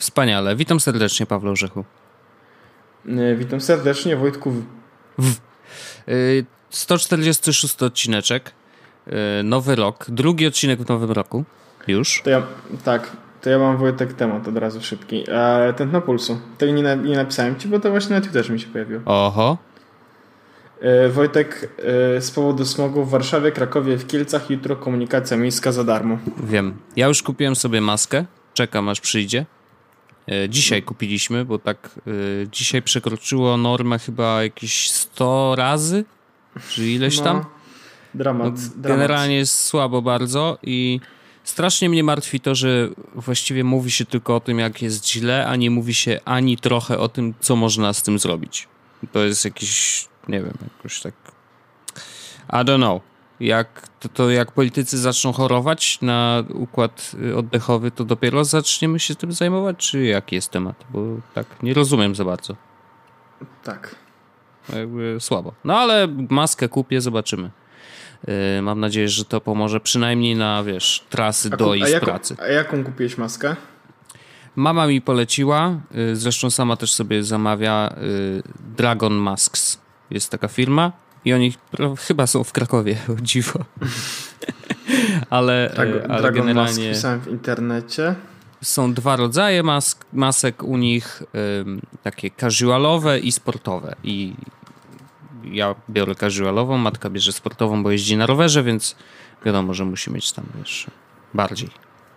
Wspaniale. Witam serdecznie, Paweł Orzechu. Witam serdecznie, Wojtku. W. 146 odcineczek. Nowy rok. Drugi odcinek w nowym roku. Już. To ja, tak, to ja mam Wojtek temat od razu szybki. E, ten na pulsu. Tego nie, nie napisałem ci, bo to właśnie na Twitterze mi się pojawiło. Oho. E, Wojtek, e, z powodu smogu w Warszawie, Krakowie, w Kielcach jutro komunikacja miejska za darmo. Wiem. Ja już kupiłem sobie maskę. Czekam aż przyjdzie. E, dzisiaj kupiliśmy, bo tak dzisiaj przekroczyło normę chyba jakieś 100 razy, czy ileś no, tam. Dramat, no, Generalnie dramat. jest słabo bardzo i strasznie mnie martwi to, że właściwie mówi się tylko o tym, jak jest źle, a nie mówi się ani trochę o tym, co można z tym zrobić. To jest jakiś nie wiem, jakoś tak. I don't know. Jak, to, to jak politycy zaczną chorować na układ y, oddechowy, to dopiero zaczniemy się tym zajmować, czy jaki jest temat? Bo tak nie rozumiem za bardzo. Tak. Jakby słabo. No ale maskę kupię, zobaczymy. Yy, mam nadzieję, że to pomoże przynajmniej na, wiesz, trasy a do i z pracy. A jaką kupiłeś maskę? Mama mi poleciła, yy, zresztą sama też sobie zamawia yy, Dragon Masks jest taka firma i oni chyba są w Krakowie, o dziwo. ale, tak, ale Dragon generalnie... Mask w internecie. Są dwa rodzaje mask, masek u nich, ym, takie casualowe i sportowe. I ja biorę casualową, matka bierze sportową, bo jeździ na rowerze, więc wiadomo, że musi mieć tam wiesz, bardziej.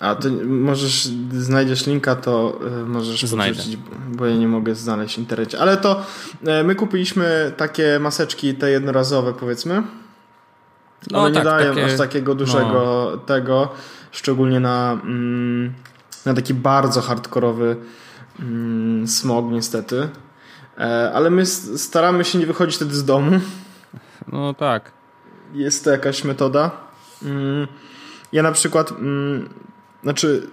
A to możesz, znajdziesz linka, to y, możesz Znajdę. podrzucić, bo ja nie mogę znaleźć w internecie. Ale to y, my kupiliśmy takie maseczki, te jednorazowe powiedzmy. No, One tak, nie dają takie, aż takiego dużego no. tego, szczególnie na, mm, na taki bardzo hardkorowy mm, smog niestety. E, ale my staramy się nie wychodzić wtedy z domu. No tak. Jest to jakaś metoda. Mm, ja na przykład znaczy,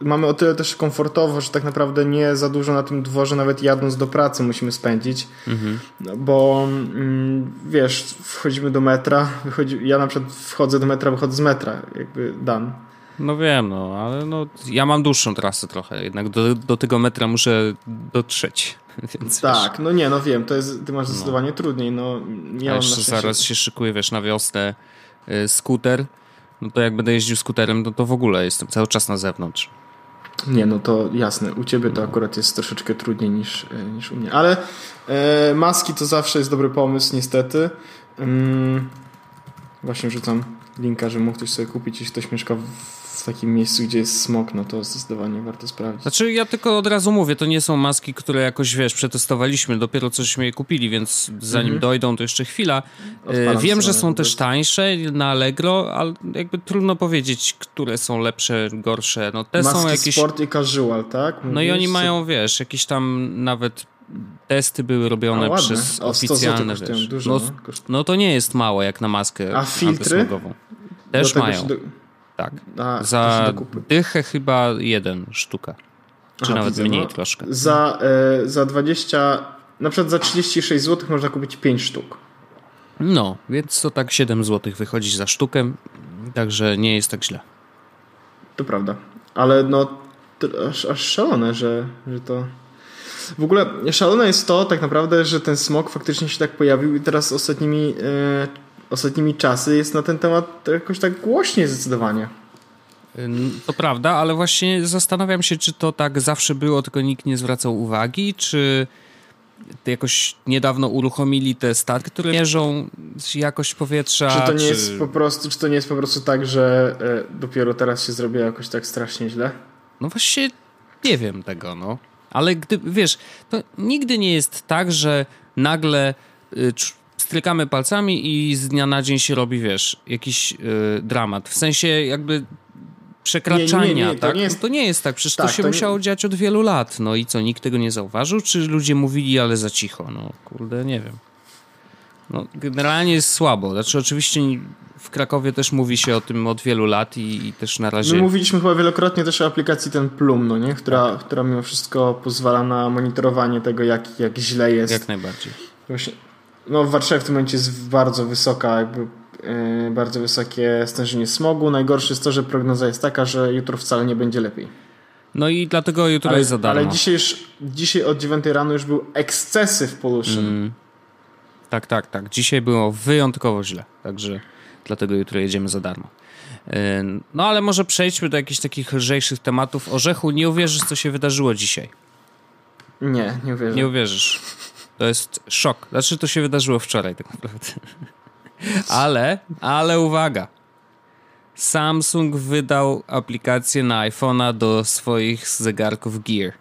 mamy o tyle też komfortowo, że tak naprawdę nie za dużo na tym dworze, nawet jadąc do pracy, musimy spędzić. Mhm. No, bo mm, wiesz, wchodzimy do metra, wychodzi, ja na przykład wchodzę do metra, wychodzę z metra, jakby dan. No wiem, no, ale no, ja mam dłuższą trasę trochę, jednak do, do tego metra muszę dotrzeć. Więc tak, wiesz, no nie, no wiem, to jest, ty masz no. zdecydowanie trudniej. No, ja jeszcze zaraz się szykuje, wiesz, na wiosnę y, skuter, no to jak będę jeździł skuterem, no to w ogóle jestem cały czas na zewnątrz. Nie, no to jasne. U ciebie to akurat jest troszeczkę trudniej niż, e, niż u mnie. Ale e, maski to zawsze jest dobry pomysł, niestety. Ym, właśnie rzucam linka, że mógł ktoś sobie kupić, jeśli ktoś mieszka w w takim miejscu, gdzie jest smog, no to zdecydowanie warto sprawdzić. Znaczy ja tylko od razu mówię, to nie są maski, które jakoś, wiesz, przetestowaliśmy, dopiero cośmy je kupili, więc zanim mhm. dojdą, to jeszcze chwila. Odpalam Wiem, że są też tańsze na Allegro, ale jakby trudno powiedzieć, które są lepsze, gorsze. No te Maski są jakieś... sport i casual, tak? Mówisz? No i oni mają, wiesz, jakieś tam nawet testy były robione przez oficjalne, wiesz. Dużo, no, no, no, to nie jest mało jak na maskę A filtry? Też mają. Do... Tak. A, za dychę chyba jeden sztuka. Czy Aha, nawet widzę, mniej no. troszkę. Za, e, za 20, na przykład za 36 zł można kupić 5 sztuk. No, więc to tak 7 zł wychodzi za sztukę, także nie jest tak źle. To prawda. Ale no, aż, aż szalone, że, że to... W ogóle szalone jest to tak naprawdę, że ten smog faktycznie się tak pojawił i teraz ostatnimi e, ostatnimi czasy jest na ten temat jakoś tak głośniej zdecydowanie. To prawda, ale właśnie zastanawiam się, czy to tak zawsze było, tylko nikt nie zwracał uwagi, czy jakoś niedawno uruchomili te statki, które mierzą jakość powietrza. Czy to nie czy... jest po prostu, czy to nie jest po prostu tak, że e, dopiero teraz się zrobiło jakoś tak strasznie źle? No właśnie nie wiem tego, no. Ale gdy, wiesz, to nigdy nie jest tak, że nagle y, strykamy palcami i z dnia na dzień się robi, wiesz, jakiś yy, dramat. W sensie jakby przekraczania, nie, nie, nie, to tak? Nie jest... No to nie jest tak, przecież tak, to się to musiało dziać od wielu lat. No i co, nikt tego nie zauważył? Czy ludzie mówili, ale za cicho? No kurde, nie wiem. No, generalnie jest słabo. Znaczy oczywiście w Krakowie też mówi się o tym od wielu lat i, i też na razie... My mówiliśmy chyba wielokrotnie też o aplikacji ten Plum, no nie? Która, tak. która mimo wszystko pozwala na monitorowanie tego, jak, jak źle jest. Jak najbardziej. Właśnie, no w Warszawie w tym momencie jest bardzo wysoka, jakby yy, bardzo wysokie stężenie smogu. Najgorsze jest to, że prognoza jest taka, że jutro wcale nie będzie lepiej. No i dlatego jutro ale, jest za darmo. Ale dzisiaj, dzisiaj od 9 rano już był Excessive Pollution. Mm. Tak, tak, tak. Dzisiaj było wyjątkowo źle, także dlatego jutro jedziemy za darmo. No ale może przejdźmy do jakichś takich lżejszych tematów. Orzechu, nie uwierzysz, co się wydarzyło dzisiaj. Nie, nie uwierzysz. Nie uwierzysz. To jest szok. Znaczy, to się wydarzyło wczoraj tak naprawdę. Ale, ale uwaga. Samsung wydał aplikację na iPhone'a do swoich zegarków Gear.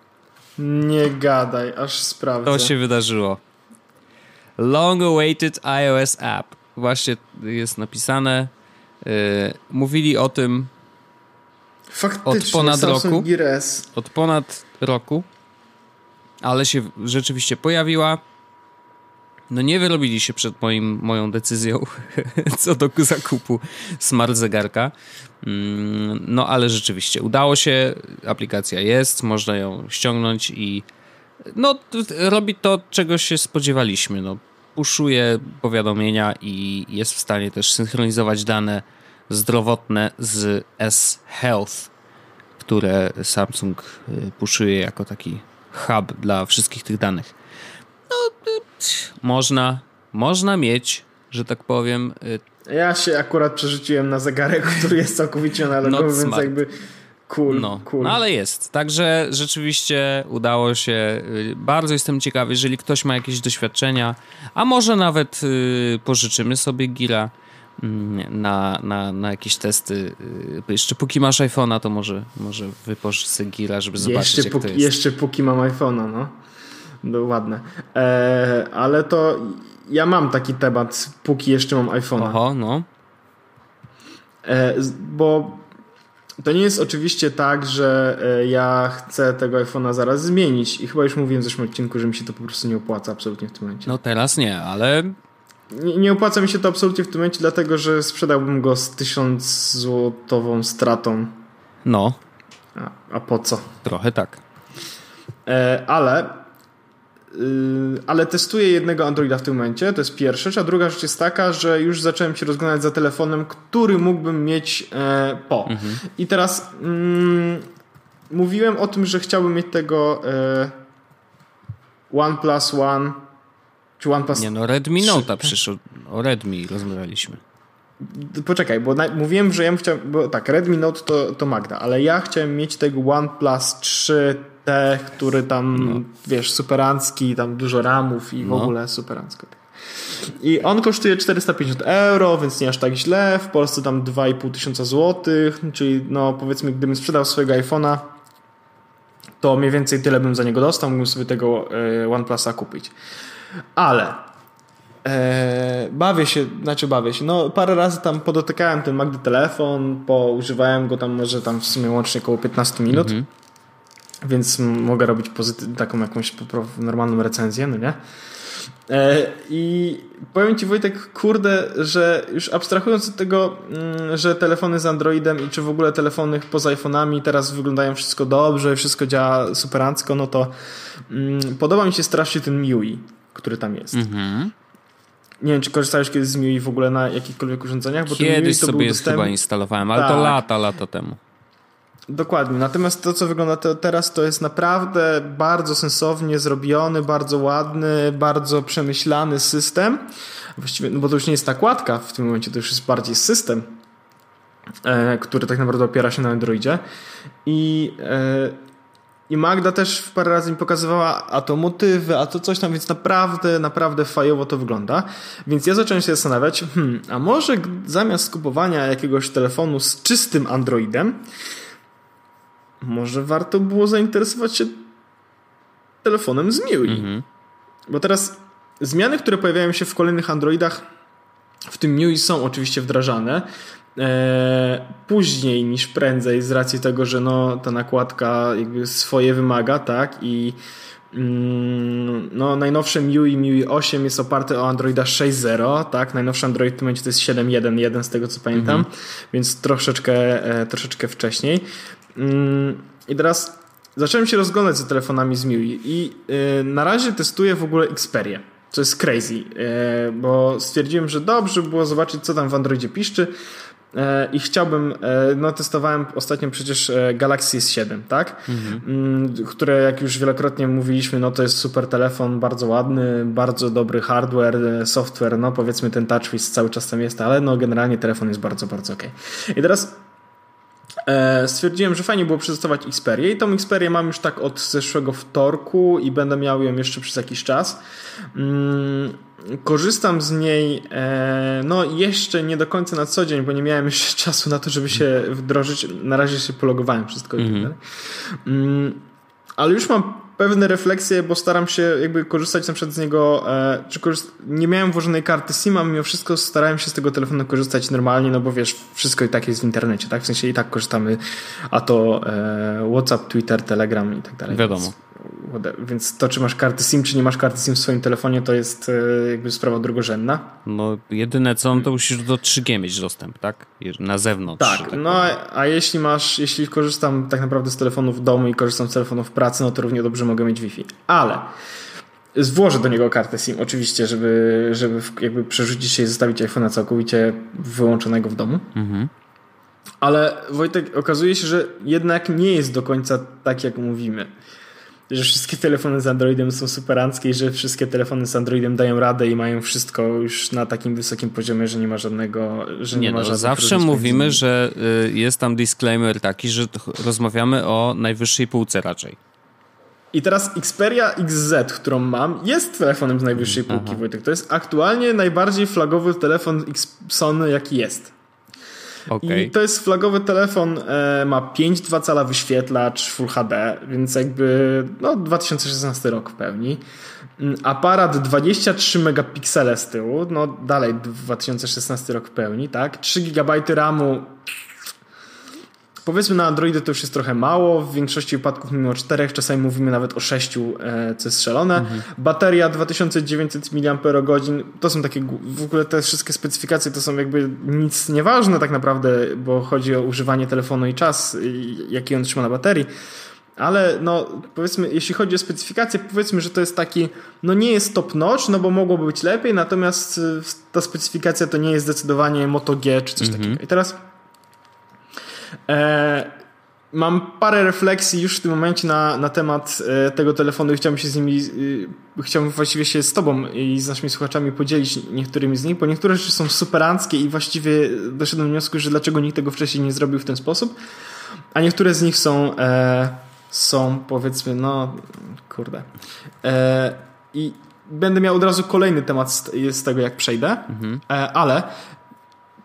Nie gadaj, aż sprawdzę. To się wydarzyło. Long awaited iOS app. Właśnie jest napisane. Yy, mówili o tym Faktycznie, od ponad Samsung roku. Gear S. Od ponad roku. Ale się rzeczywiście pojawiła. No nie wyrobili się przed moim, moją decyzją co do zakupu smart zegarka. Mm, no ale rzeczywiście udało się, aplikacja jest, można ją ściągnąć i no robi to, czego się spodziewaliśmy. No, puszuje powiadomienia i jest w stanie też synchronizować dane zdrowotne z S-Health, które Samsung y, puszuje jako taki hub dla wszystkich tych danych. No, można, można mieć, że tak powiem. Y, ja się akurat przerzuciłem na zegarek, który jest całkowicie analogowy, więc jakby cool, no. cool. No ale jest. Także rzeczywiście udało się. Y, bardzo jestem ciekawy, jeżeli ktoś ma jakieś doświadczenia, a może nawet y, pożyczymy sobie gira mm, na, na, na jakieś testy. Jeszcze póki masz iPhone'a, to może, może wypożycz sobie gira, żeby zobaczyć jeszcze jak póki, to jest. Jeszcze póki mam iPhone'a, no. No ładne. E, ale to ja mam taki temat, póki jeszcze mam iPhone'a. Oho, no. E, bo to nie jest oczywiście tak, że e, ja chcę tego iPhone'a zaraz zmienić i chyba już mówiłem w zeszłym odcinku, że mi się to po prostu nie opłaca absolutnie w tym momencie. No teraz nie, ale... Nie, nie opłaca mi się to absolutnie w tym momencie, dlatego że sprzedałbym go z tysiąc złotową stratą. No. A, a po co? Trochę tak. E, ale ale testuję jednego Androida w tym momencie, to jest pierwsza rzecz, a druga rzecz jest taka, że już zacząłem się rozglądać za telefonem, który mógłbym mieć e, po. Mhm. I teraz mm, mówiłem o tym, że chciałbym mieć tego e, OnePlus One czy OnePlus Nie no, Redmi Note przyszło, o Redmi rozmawialiśmy. Poczekaj, bo mówiłem, że ja bym chciał, bo tak, Redmi Note to, to Magda, ale ja chciałem mieć tego OnePlus 3 Który tam, no. wiesz, superancki, tam dużo ramów i w no. ogóle superancko. I on kosztuje 450 euro, więc nie aż tak źle. W Polsce tam 2,5 tysiąca złotych, czyli no powiedzmy, gdybym sprzedał swojego iPhone'a, to mniej więcej tyle bym za niego dostał, mógłbym sobie tego e, OnePlusa kupić. Ale e, bawię się, znaczy bawię się, no parę razy tam podotykałem ten Magdy telefon, poużywałem go tam może tam w sumie łącznie około 15 minut. Mm -hmm więc mogę robić taką jakąś normalną recenzję, no nie? E, I powiem Ci Wojtek, kurde, że już abstrahując od tego, mm, że telefony z Androidem i czy w ogóle telefony poza iPhone'ami teraz wyglądają wszystko dobrze, wszystko działa superancko, no to mm, podoba mi się strasznie ten MIUI, który tam jest. Mhm. Nie wiem, czy korzystałeś kiedyś z MIUI w ogóle na jakichkolwiek urządzeniach? Bo kiedyś sobie dostęp... chyba instalowałem, ale tak. to lata, lata temu. Dokładnie. Natomiast to, co wygląda teraz, to jest naprawdę bardzo sensownie zrobiony, bardzo ładny, bardzo przemyślany system. Właściwie, no bo to już nie jest nakładka w tym momencie, to już jest bardziej system, e, który tak naprawdę opiera się na Androidzie. I, e, I Magda też parę razy mi pokazywała, a to motywy, a to coś tam, więc naprawdę, naprawdę fajowo to wygląda. Więc ja zacząłem się zastanawiać, hmm, a może zamiast kupowania jakiegoś telefonu z czystym Androidem, może warto było zainteresować się telefonem z MIUI. Mhm. Bo teraz zmiany, które pojawiają się w kolejnych Androidach, w tym MIUI są oczywiście wdrażane. E, później niż prędzej, z racji tego, że no, ta nakładka jakby swoje wymaga, tak? I mm, no, najnowsze MIUI, MIUI 8 jest oparte o Androida 6.0, tak? Najnowszy Android w tym momencie to jest 7.1.1 z tego co pamiętam, mhm. więc troszeczkę, e, troszeczkę wcześniej. Mm, I teraz zacząłem się rozglądać za telefonami z MIUI i y, na razie testuję w ogóle Xperię. Co jest crazy, e, bo stwierdziłem, że dobrze było zobaczyć, co tam w Androidzie piszczy e, i chciałbym, no testowałem ostatnio przecież Galaxy S7, tak? Mhm. Mm, które jak już wielokrotnie mówiliśmy, no to jest super telefon, bardzo ładny, bardzo dobry hardware, software, no powiedzmy ten TouchWiz cały czas tam jest, ale no generalnie telefon jest bardzo, bardzo ok. I teraz stwierdziłem, że fajnie było przetestować Xperię i tą Xperię mam już tak od zeszłego wtorku i będę miał ją jeszcze przez jakiś czas. Mm, korzystam z niej e, no jeszcze nie do końca na co dzień, bo nie miałem jeszcze czasu na to, żeby się wdrożyć. Na razie się pologowałem wszystko tak mhm. Mm, ale już mam pewne refleksje, bo staram się jakby korzystać na przykład z niego, e, czy korzyst... nie miałem włożonej karty SIM, a mimo wszystko starałem się z tego telefonu korzystać normalnie, no bo wiesz, wszystko i tak jest w internecie, tak? W sensie i tak korzystamy, a to e, WhatsApp, Twitter, Telegram i tak dalej. Wiadomo. Więc więc to, czy masz karty SIM, czy nie masz karty SIM w swoim telefonie, to jest e, jakby sprawa drugorzędna. No, jedyne co, to musisz do 3G mieć dostęp, tak? Na zewnątrz. Tak, tak no a, a jeśli masz, jeśli korzystam tak naprawdę z telefonu w domu i korzystam z telefonu w pracy, no to równie dobrze mogę mieć Wi-Fi. Ale Włożę do niego kartę SIM, oczywiście, żeby, żeby jakby przerzucić się i zostawić iPhone'a całkowicie wyłączonego w domu. Mhm. Ale Wojtek, okazuje się, że jednak nie jest do końca tak, jak mówimy że wszystkie telefony z Androidem są superanckie i że wszystkie telefony z Androidem dają radę i mają wszystko już na takim wysokim poziomie, że nie ma żadnego. Że nie, nie ma no, zawsze mówimy, że y, jest tam disclaimer taki, że rozmawiamy o najwyższej półce raczej. I teraz Xperia XZ, którą mam, jest telefonem z najwyższej półki, Aha. Wojtek. To jest aktualnie najbardziej flagowy telefon Sony, jaki jest. Okay. I to jest flagowy telefon, e, ma 5,2 cala wyświetlacz Full HD, więc jakby no 2016 rok w pełni. Mm, aparat 23 megapiksele z tyłu, no dalej 2016 rok w pełni, tak? 3 GB RAMu Powiedzmy na Androidy to już jest trochę mało, w większości wypadków mimo 4, czasami mówimy nawet o 6, e, co jest strzelone. Mhm. Bateria 2900 mAh, to są takie, w ogóle te wszystkie specyfikacje to są jakby nic nieważne tak naprawdę, bo chodzi o używanie telefonu i czas, jaki on trzyma na baterii. Ale no, powiedzmy, jeśli chodzi o specyfikację, powiedzmy, że to jest taki, no nie jest top notch, no bo mogłoby być lepiej, natomiast e, ta specyfikacja to nie jest zdecydowanie Moto G czy coś mhm. takiego. I teraz mam parę refleksji już w tym momencie na, na temat e, tego telefonu i chciałbym się z nimi, e, chciałbym właściwie się z tobą i z naszymi słuchaczami podzielić niektórymi z nich, bo niektóre rzeczy są superanckie i właściwie doszedłem do wniosku, że dlaczego nikt tego wcześniej nie zrobił w ten sposób, a niektóre z nich są, e, są powiedzmy, no kurde. E, I będę miał od razu kolejny temat z, z tego, jak przejdę, mhm. e, ale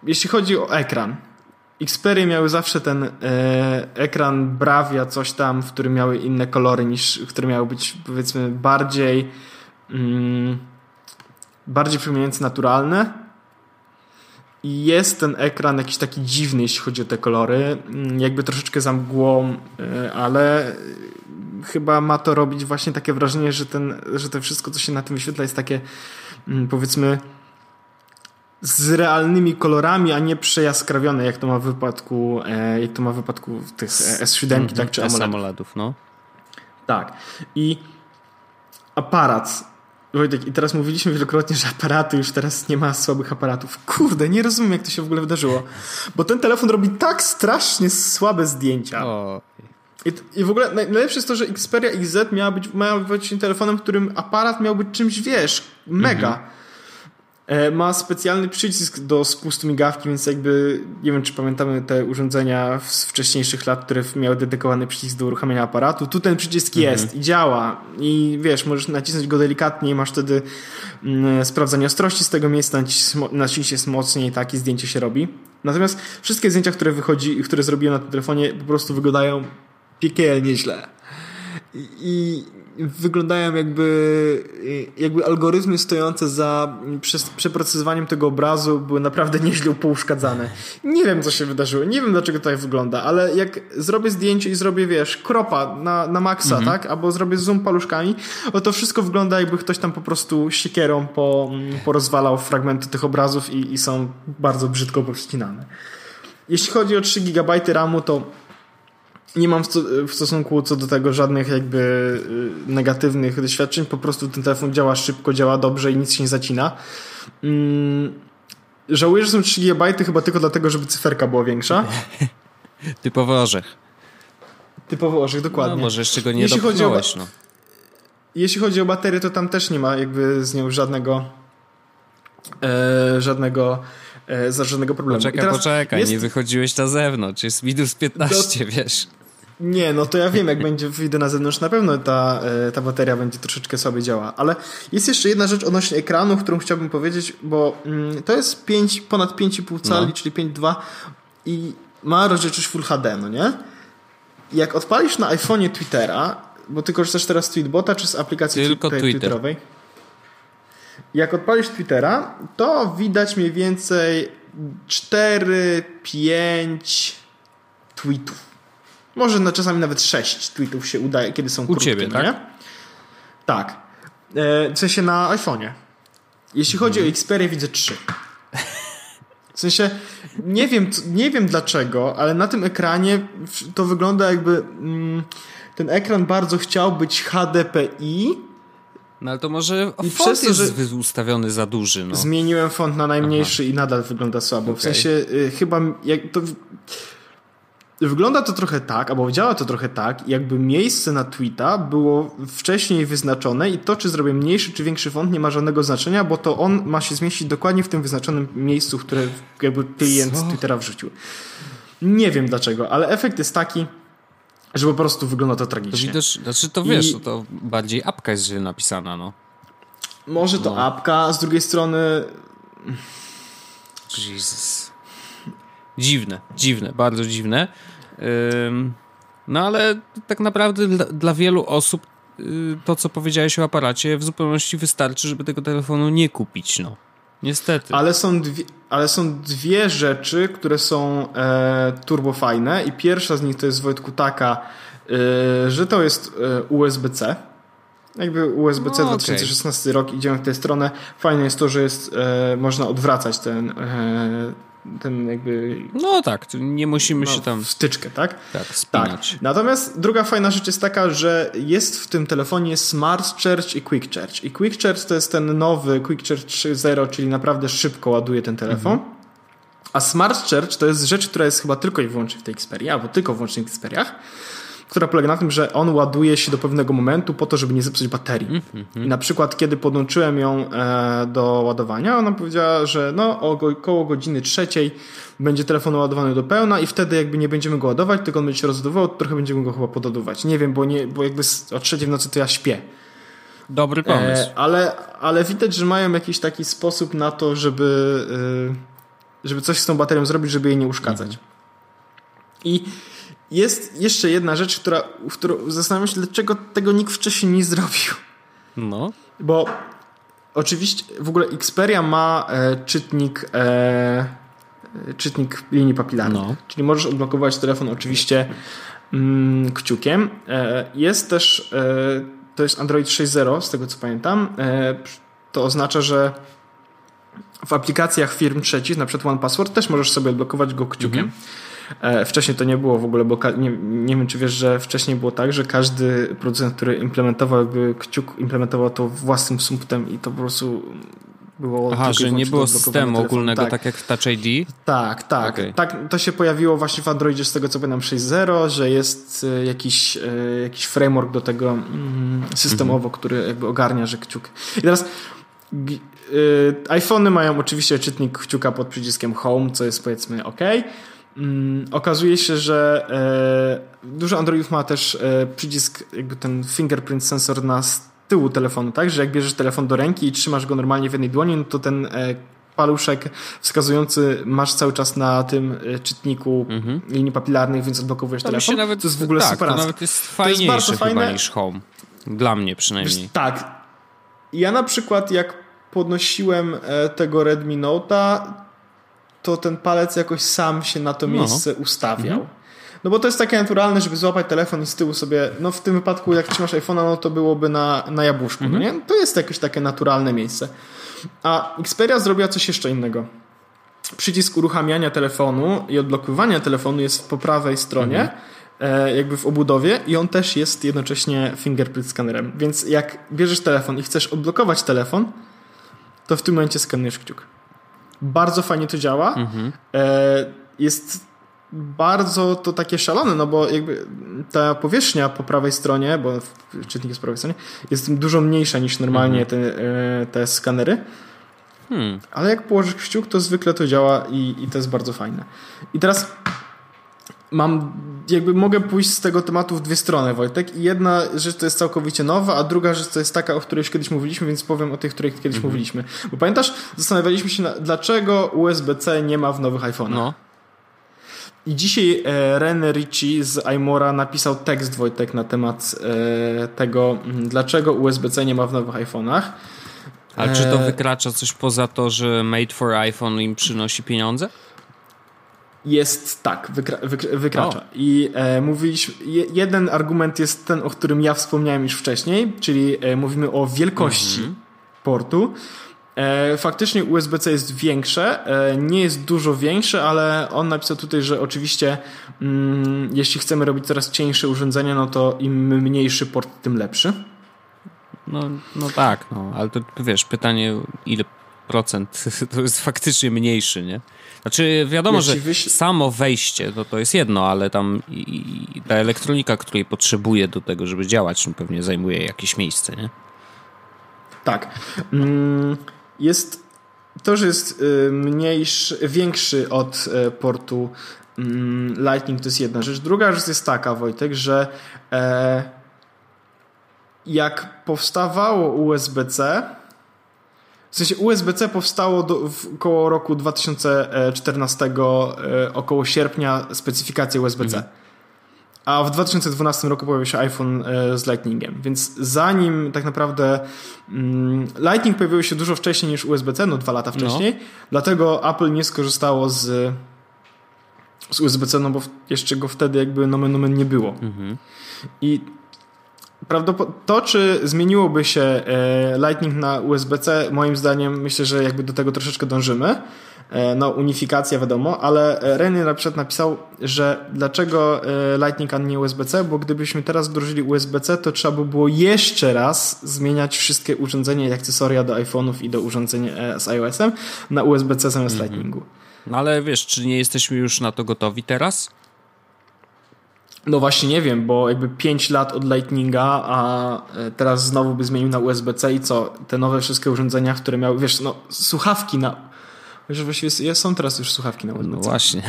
jeśli chodzi o ekran, Xperia miały zawsze ten e, ekran Bravia, coś tam, w którym miały inne kolory niż, które miały być powiedzmy bardziej mm, bardziej przypominające naturalne. I jest ten ekran jakiś taki dziwny, jeśli chodzi o te kolory. Mm, jakby troszeczkę za mgłą, e, ale chyba ma to robić właśnie takie wrażenie, że, ten, że to wszystko, co się na tym wyświetla, jest takie mm, powiedzmy z realnymi kolorami, a nie przejaskrawione, jak to ma w wypadku, e, jak to ma w wypadku tych S7, mm -hmm, tak, czy AMOLEDów. AMOLEDów. no. Tak. I aparat. Wojtek, i teraz mówiliśmy wielokrotnie, że aparaty już teraz nie ma słabych aparatów. Kurde, nie rozumiem, jak to się w ogóle wydarzyło. Bo ten telefon robi tak strasznie słabe zdjęcia. O. I, I w ogóle najlepsze jest to, że Xperia XZ miała być, miała być telefonem, w którym aparat miał być czymś, wiesz, mega. E, ma specjalny przycisk do spustu migawki, więc jakby nie wiem, czy pamiętamy te urządzenia z wcześniejszych lat, które miały dedykowany przycisk do uruchamiania aparatu. Tu ten przycisk mhm. jest i działa. I wiesz, możesz nacisnąć go delikatnie i masz wtedy mm, sprawdzanie ostrości z tego miejsca, naciśniesz mocniej, tak i zdjęcie się robi. Natomiast wszystkie zdjęcia, które wychodzi, które zrobiłem na tym telefonie, po prostu wyglądają piekielnie źle. I wyglądają jakby, jakby algorytmy stojące za przeprocesowaniem tego obrazu były naprawdę nieźle pouszkadzane. Nie wiem, co się wydarzyło, nie wiem, dlaczego to tak wygląda, ale jak zrobię zdjęcie i zrobię, wiesz, kropa na, na maksa, mhm. tak? Albo zrobię zoom paluszkami, to to wszystko wygląda jakby ktoś tam po prostu siekierą po, porozwalał fragmenty tych obrazów i, i są bardzo brzydko pościnane. Jeśli chodzi o 3 GB RAMu, to nie mam w stosunku co do tego żadnych jakby y, negatywnych doświadczeń. Po prostu ten telefon działa szybko, działa dobrze i nic się nie zacina. Mm, żałuję, że są 3 GB chyba tylko dlatego, żeby cyferka była większa. Typowy orzech. Typowy orzech, dokładnie. No, może jeszcze go nie jeśli chodzi o, no. Jeśli chodzi o baterię, to tam też nie ma jakby z nią żadnego e, żadnego e, żadnego problemu. Poczekaj, poczekaj, jest... nie wychodziłeś na zewnątrz, jest minus 15, wiesz. Nie, no to ja wiem, jak będzie wyjdę na zewnątrz, na pewno ta, e, ta bateria będzie troszeczkę słabiej działała. Ale jest jeszcze jedna rzecz odnośnie ekranu, którą chciałbym powiedzieć, bo mm, to jest 5, ponad 5,5 cali, no. czyli 5,2 i ma rozdzielczość Full HD, no nie? Jak odpalisz na iPhone'ie Twittera, bo ty korzystasz teraz z Tweetbota, czy z aplikacji Tylko Twitter. Twitterowej? Jak odpalisz Twittera, to widać mniej więcej 4-5 tweetów może na czasami nawet sześć tweetów się udaje, kiedy są U krótkie. ciebie, tak? Nie? Tak. E, w sensie na iPhone'ie. Jeśli chodzi o Xperia, widzę trzy. W sensie, nie wiem, nie wiem dlaczego, ale na tym ekranie to wygląda jakby mm, ten ekran bardzo chciał być HDPI. No ale to może I font przez to, jest że ustawiony za duży. No. Zmieniłem font na najmniejszy Aha. i nadal wygląda słabo. Okay. W sensie y, chyba jak to Wygląda to trochę tak, albo działa to trochę tak, jakby miejsce na tweeta było wcześniej wyznaczone i to, czy zrobię mniejszy czy większy font, nie ma żadnego znaczenia, bo to on ma się zmieścić dokładnie w tym wyznaczonym miejscu, które jakby klient z Twittera wrzucił. Nie wiem dlaczego, ale efekt jest taki, że po prostu wygląda to tragicznie. To widać, znaczy to wiesz, I... to bardziej apka jest źle napisana, no. Może to no. apka, z drugiej strony... Jesus. Dziwne, dziwne, bardzo dziwne. No ale tak naprawdę dla, dla wielu osób y, to, co powiedziałeś o aparacie, w zupełności wystarczy, żeby tego telefonu nie kupić, no. Niestety. Ale są dwie, ale są dwie rzeczy, które są e, turbo fajne i pierwsza z nich to jest Wojtku taka, e, że to jest e, USB-C. Jakby USB-C no, 2016 okay. rok, idziemy w tę stronę. Fajne jest to, że jest, e, można odwracać ten, e, ten jakby... No tak, nie musimy no, się tam... Wtyczkę, tak? Tak, spinać. Tak. Natomiast druga fajna rzecz jest taka, że jest w tym telefonie Smart Charge i Quick Charge. I Quick Charge to jest ten nowy Quick Charge 3.0, czyli naprawdę szybko ładuje ten telefon. Mhm. A Smart Charge to jest rzecz, która jest chyba tylko i wyłącznie w tej Xperia, albo tylko wyłącznie w Xperiach która polega na tym, że on ładuje się do pewnego momentu po to, żeby nie zepsuć baterii. Mm -hmm. I na przykład, kiedy podłączyłem ją e, do ładowania, ona powiedziała, że no około godziny trzeciej będzie telefon ładowany do pełna i wtedy jakby nie będziemy go ładować, tylko on będzie się rozładowywał, trochę będziemy go chyba pododować. Nie wiem, bo, nie, bo jakby o trzeciej w nocy to ja śpię. Dobry pomysł. E, ale, ale widać, że mają jakiś taki sposób na to, żeby, e, żeby coś z tą baterią zrobić, żeby jej nie uszkadzać. -hmm. I jest jeszcze jedna rzecz, która, w którą zastanawiam się, dlaczego tego nikt wcześniej nie zrobił. No. Bo oczywiście w ogóle Xperia ma e, czytnik e, czytnik linii papilarnej. No. Czyli możesz odblokować telefon oczywiście mm, kciukiem. E, jest też e, to jest Android 6.0 z tego co pamiętam. E, to oznacza, że w aplikacjach firm trzecich, na przykład OnePassword, też możesz sobie odblokować go kciukiem. Mhm. E, wcześniej to nie było w ogóle, bo nie, nie wiem, czy wiesz, że wcześniej było tak, że każdy producent, który implementował jakby kciuk, implementował to własnym sumptem i to po prostu było Aha, że nie było systemu ogólnego, tak. tak. jak w Touch ID? Tak, tak. Okay. tak. To się pojawiło właśnie w Androidzie z tego co pamiętam 6.0, że jest e, jakiś, e, jakiś framework do tego mm, systemowo, mhm. który jakby ogarnia, że kciuk. I teraz iPhony mają oczywiście czytnik kciuka pod przyciskiem Home, co jest powiedzmy OK. Mm, okazuje się, że e, dużo Androidów ma też e, przycisk, jakby ten fingerprint sensor na tyłu telefonu, tak? Że jak bierzesz telefon do ręki i trzymasz go normalnie w jednej dłoni, no to ten e, paluszek wskazujący masz cały czas na tym e, czytniku mhm. linii papilarnych, więc odblokowujesz to telefon. Nawet, to jest w ogóle tak, super. To nawet jest fajniejsze to jest bardzo fajne. niż Home. Dla mnie przynajmniej. Wiesz, tak. Ja na przykład jak podnosiłem e, tego Redmi Note'a, to ten palec jakoś sam się na to no. miejsce no. ustawiał. Mhm. No bo to jest takie naturalne, żeby złapać telefon i z tyłu sobie, no w tym wypadku jak trzymasz iPhone'a, no to byłoby na, na jabłuszku, no mhm. nie? To jest jakieś takie naturalne miejsce. A Xperia zrobiła coś jeszcze innego. Przycisk uruchamiania telefonu i odblokowania telefonu jest po prawej stronie, mhm. e, jakby w obudowie i on też jest jednocześnie fingerprint skanerem. Więc jak bierzesz telefon i chcesz odblokować telefon, to w tym momencie skanujesz kciuk. Bardzo fajnie to działa. Mhm. E, jest bardzo to takie szalone, no bo jakby ta powierzchnia po prawej stronie, bo czytnik jest po prawej stronie, jest dużo mniejsza niż normalnie mhm. te, e, te skanery. Hmm. Ale jak położysz kciuk, to zwykle to działa i, i to jest bardzo fajne. I teraz mam, jakby mogę pójść z tego tematu w dwie strony, Wojtek. I jedna rzecz to jest całkowicie nowa, a druga rzecz to jest taka, o której już kiedyś mówiliśmy, więc powiem o tych, o których kiedyś mhm. mówiliśmy. Bo pamiętasz, zastanawialiśmy się, na, dlaczego USB-C nie ma w nowych iPhone'ach. No. I dzisiaj e, Ren Ritchie z iMora napisał tekst, Wojtek, na temat e, tego, dlaczego USB-C nie ma w nowych iPhone'ach. Ale czy to e, wykracza coś poza to, że Made for iPhone im przynosi pieniądze? Jest tak, wykra wykra wykracza. I e, mówiliśmy, jeden argument jest ten, o którym ja wspomniałem już wcześniej, czyli e, mówimy o wielkości mm -hmm. portu. E, faktycznie USB-C jest większe, e, nie jest dużo większe, ale on napisał tutaj, że oczywiście mm, jeśli chcemy robić coraz cieńsze urządzenia, no to im mniejszy port, tym lepszy. No, no tak, no, ale to wiesz, pytanie ile procent to jest faktycznie mniejszy, nie? Znaczy wiadomo, że wyś... samo wejście to, to jest jedno, ale tam i, i ta elektronika, której potrzebuje do tego, żeby działać, no pewnie zajmuje jakieś miejsce, nie? Tak. Mm, jest to, że jest y, mniejszy, większy od y, portu mm, Lightning to jest jedna rzecz. Druga rzecz jest taka, Wojtek, że e, jak powstawało USB-C, w sensie USB-C powstało do, w, koło roku 2014, e, około sierpnia, specyfikacja USB-C. Mhm. A w 2012 roku pojawił się iPhone e, z Lightningiem, więc zanim tak naprawdę mm, Lightning pojawił się dużo wcześniej niż USB-C, no dwa lata no. wcześniej, no. dlatego Apple nie skorzystało z, z USB-C, no bo jeszcze go wtedy jakby nomen nomen nie było. Mhm. I to, czy zmieniłoby się e, Lightning na USB-C, moim zdaniem myślę, że jakby do tego troszeczkę dążymy. E, no, unifikacja wiadomo, ale Reny na przykład napisał, że dlaczego e, Lightning, a nie USB-C, bo gdybyśmy teraz wdrożyli USB-C, to trzeba by było jeszcze raz zmieniać wszystkie urządzenia i akcesoria do iPhone'ów i do urządzeń z iOS-em na USB-C zamiast mhm. Lightningu. No ale wiesz, czy nie jesteśmy już na to gotowi teraz? No właśnie nie wiem, bo jakby 5 lat od Lightninga, a e, teraz znowu by zmienił na USB-C i co? Te nowe wszystkie urządzenia, które miały, wiesz, no słuchawki na... Wiesz, właściwie są teraz już słuchawki na USB-C. No właśnie.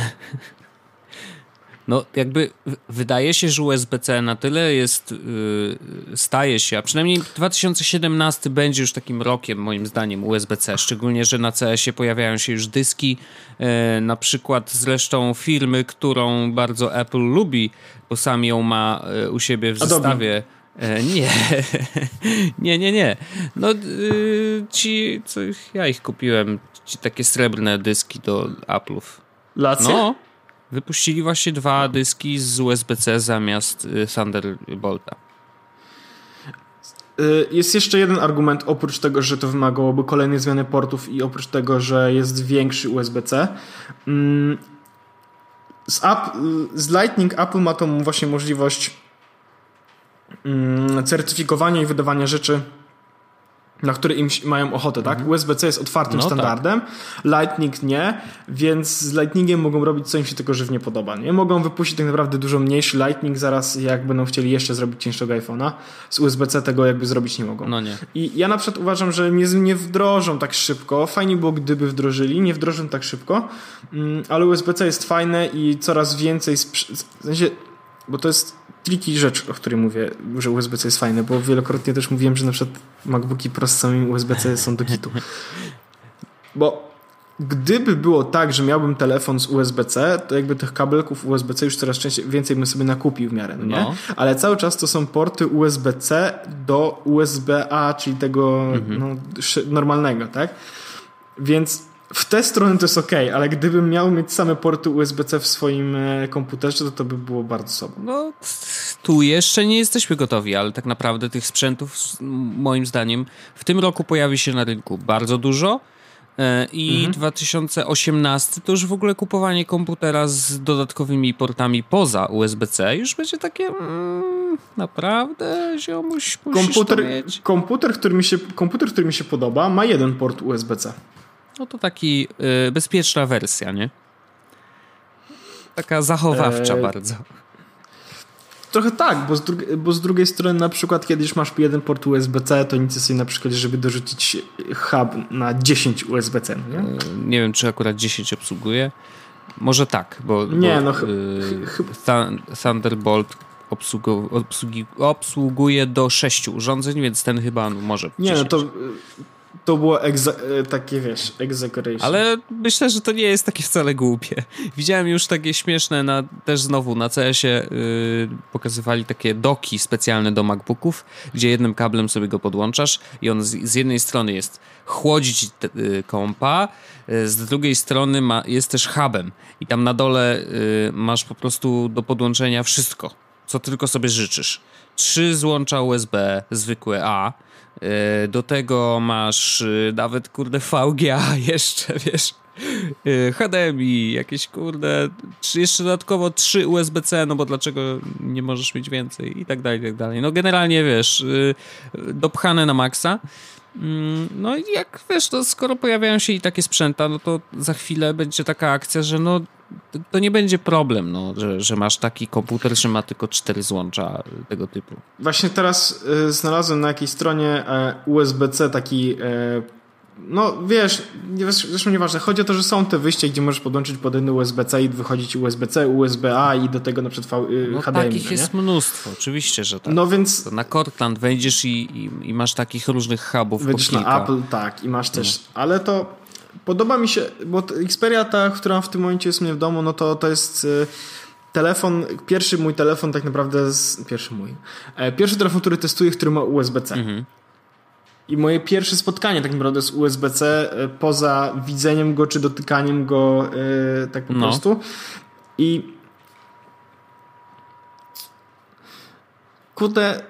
No, jakby wydaje się, że USB-C na tyle jest, yy, staje się, a przynajmniej 2017 będzie już takim rokiem, moim zdaniem, USB-C. Szczególnie, że na CS-ie pojawiają się już dyski, yy, na przykład zresztą firmy, którą bardzo Apple lubi, bo sam ją ma yy, u siebie w zestawie. E, nie, nie, nie, nie. No, yy, ci, co, ja ich kupiłem, ci takie srebrne dyski do Apple'ów. Lacy? No, wypuścili właśnie dwa dyski z USB-C zamiast y, Thunderbolta. Y, jest jeszcze jeden argument, oprócz tego, że to wymagałoby kolejnej zmiany portów i oprócz tego, że jest większy USB-C. Mm, z, App, z Lightning Apple ma tą właśnie możliwość mm, certyfikowania i wydawania rzeczy na które im mają ochotę, tak? Mhm. USB-C jest otwartym no, tak. standardem, tak. Lightning nie, więc z Lightningiem mogą robić co im się tylko żywnie podoba, nie? Mogą wypuścić tak naprawdę dużo mniejszy Lightning zaraz, jak będą chcieli jeszcze zrobić cięższego iPhone'a. Z USB-C tego jakby zrobić nie mogą. No nie. I ja na przykład uważam, że nie, nie wdrożą tak szybko. Fajnie było, gdyby wdrożyli, nie wdrożą tak szybko, mm, ale USB-C jest fajne i coraz więcej, w sensie, bo to jest tricky rzecz, o której mówię, że USB-C jest fajne, bo wielokrotnie też mówiłem, że na przykład MacBooki Pro z samym USB-C są do kitu. Bo gdyby było tak, że miałbym telefon z USB-C, to jakby tych kabelków USB-C już coraz częściej, więcej bym sobie nakupił w miarę, no nie? No. Ale cały czas to są porty USB-C do USB-A, czyli tego mhm. no, normalnego, tak? Więc w tę stronę to jest ok, ale gdybym miał mieć same porty USB-C w swoim e, komputerze, to to by było bardzo słabo. No, tu jeszcze nie jesteśmy gotowi, ale tak naprawdę tych sprzętów, moim zdaniem, w tym roku pojawi się na rynku bardzo dużo. E, I mhm. 2018 to już w ogóle kupowanie komputera z dodatkowymi portami poza USB-C już będzie takie mm, naprawdę ziomuś komputer, komputer, który mi się, komputer, który mi się podoba ma jeden port USB-C. No to taki y, bezpieczna wersja, nie? Taka zachowawcza e... bardzo. Trochę tak, bo z, bo z, drugiej strony na przykład kiedyś masz jeden port USB-C, to nic sobie na przykład, żeby dorzucić hub na 10 USB-C, nie? E, nie wiem, czy akurat 10 obsługuje. Może tak, bo, nie, bo, no, y, Thunderbolt obsługu, obsługi, obsługuje do 6 urządzeń, więc ten chyba może. Nie, 10. no to to było e, takie, wiesz, execution. Ale myślę, że to nie jest takie wcale głupie. Widziałem już takie śmieszne, na, też znowu na CS-ie yy, pokazywali takie doki specjalne do MacBooków, gdzie jednym kablem sobie go podłączasz i on z, z jednej strony jest chłodzić te, yy, kompa, yy, z drugiej strony ma, jest też hubem i tam na dole y, masz po prostu do podłączenia wszystko, co tylko sobie życzysz. Trzy złącza USB, zwykłe A, do tego masz e, nawet, kurde, VGA jeszcze, wiesz, e, HDMI, jakieś, kurde, jeszcze dodatkowo trzy USB-C, no bo dlaczego nie możesz mieć więcej i tak dalej, i tak dalej. No generalnie, wiesz, dopchane na maksa. Mm, no i jak, wiesz, to skoro pojawiają się i takie sprzęta, no to za chwilę będzie taka akcja, że no to nie będzie problem, no, że, że masz taki komputer, że ma tylko cztery złącza tego typu. Właśnie teraz y, znalazłem na jakiejś stronie y, USB-C taki y, no wiesz, zresztą nieważne, chodzi o to, że są te wyjścia, gdzie możesz podłączyć pod jeden USB-C i wychodzić USB-C, USB-A i do tego na przykład v, no, HDMI. Takich no, jest mnóstwo, oczywiście, że tak. No więc... To na Cortland wejdziesz i, i, i, masz takich różnych hubów Wejdziesz na Apple, tak, i masz też, no. ale to podoba mi się, bo Xperia ta, która w tym momencie jest u mnie w domu, no to to jest y, telefon, pierwszy mój telefon tak naprawdę, z, pierwszy mój, e, pierwszy telefon, który testuję, który ma USB-C. Mhm. I moje pierwsze spotkanie tak naprawdę z USB-C, e, poza widzeniem go czy dotykaniem go yy, tak po no. prostu. I kurde,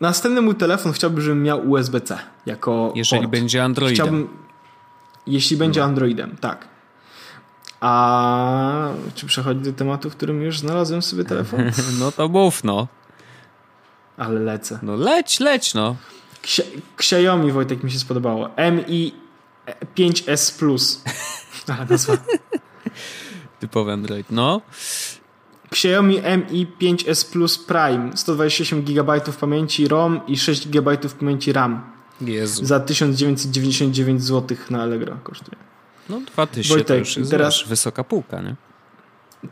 następny mój telefon chciałbym, żebym miał USB-C jako Jeżeli port. będzie Androidem. Chciałbym, jeśli będzie no. Androidem, tak. A czy przechodzi do tematu, w którym już znalazłem sobie telefon? no to mów, no. Ale lecę. No leć, leć, no. Xiaomi, Wojtek, mi się spodobało. Mi 5S Plus. Ale nazwa. Typowy Android, no. Xiaomi Mi 5S Plus Prime 128 GB pamięci ROM i 6 GB pamięci RAM. Jezu. Za 1999 zł na Allegro kosztuje. No 2000 Wojtek, to już jest teraz, wysoka półka, nie?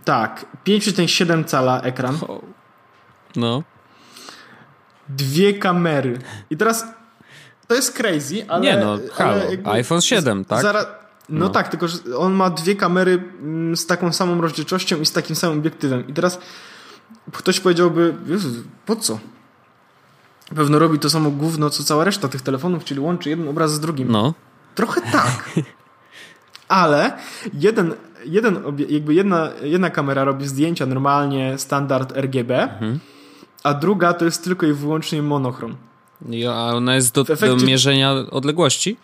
Tak. 5,7 cala ekran. No. Dwie kamery. I teraz to jest crazy, ale... Nie no, halo. iPhone 7, tak? Zara... No, no, tak, tylko że on ma dwie kamery mm, z taką samą rozdzielczością i z takim samym obiektywem. I teraz ktoś powiedziałby, Jezu, po co? Pewno robi to samo gówno, co cała reszta tych telefonów, czyli łączy jeden obraz z drugim. No. Trochę tak. Ale jeden, jeden jakby jedna, jedna kamera robi zdjęcia normalnie, standard RGB, mhm. a druga to jest tylko i wyłącznie monochrom. a ona jest do, efekcie... do mierzenia odległości?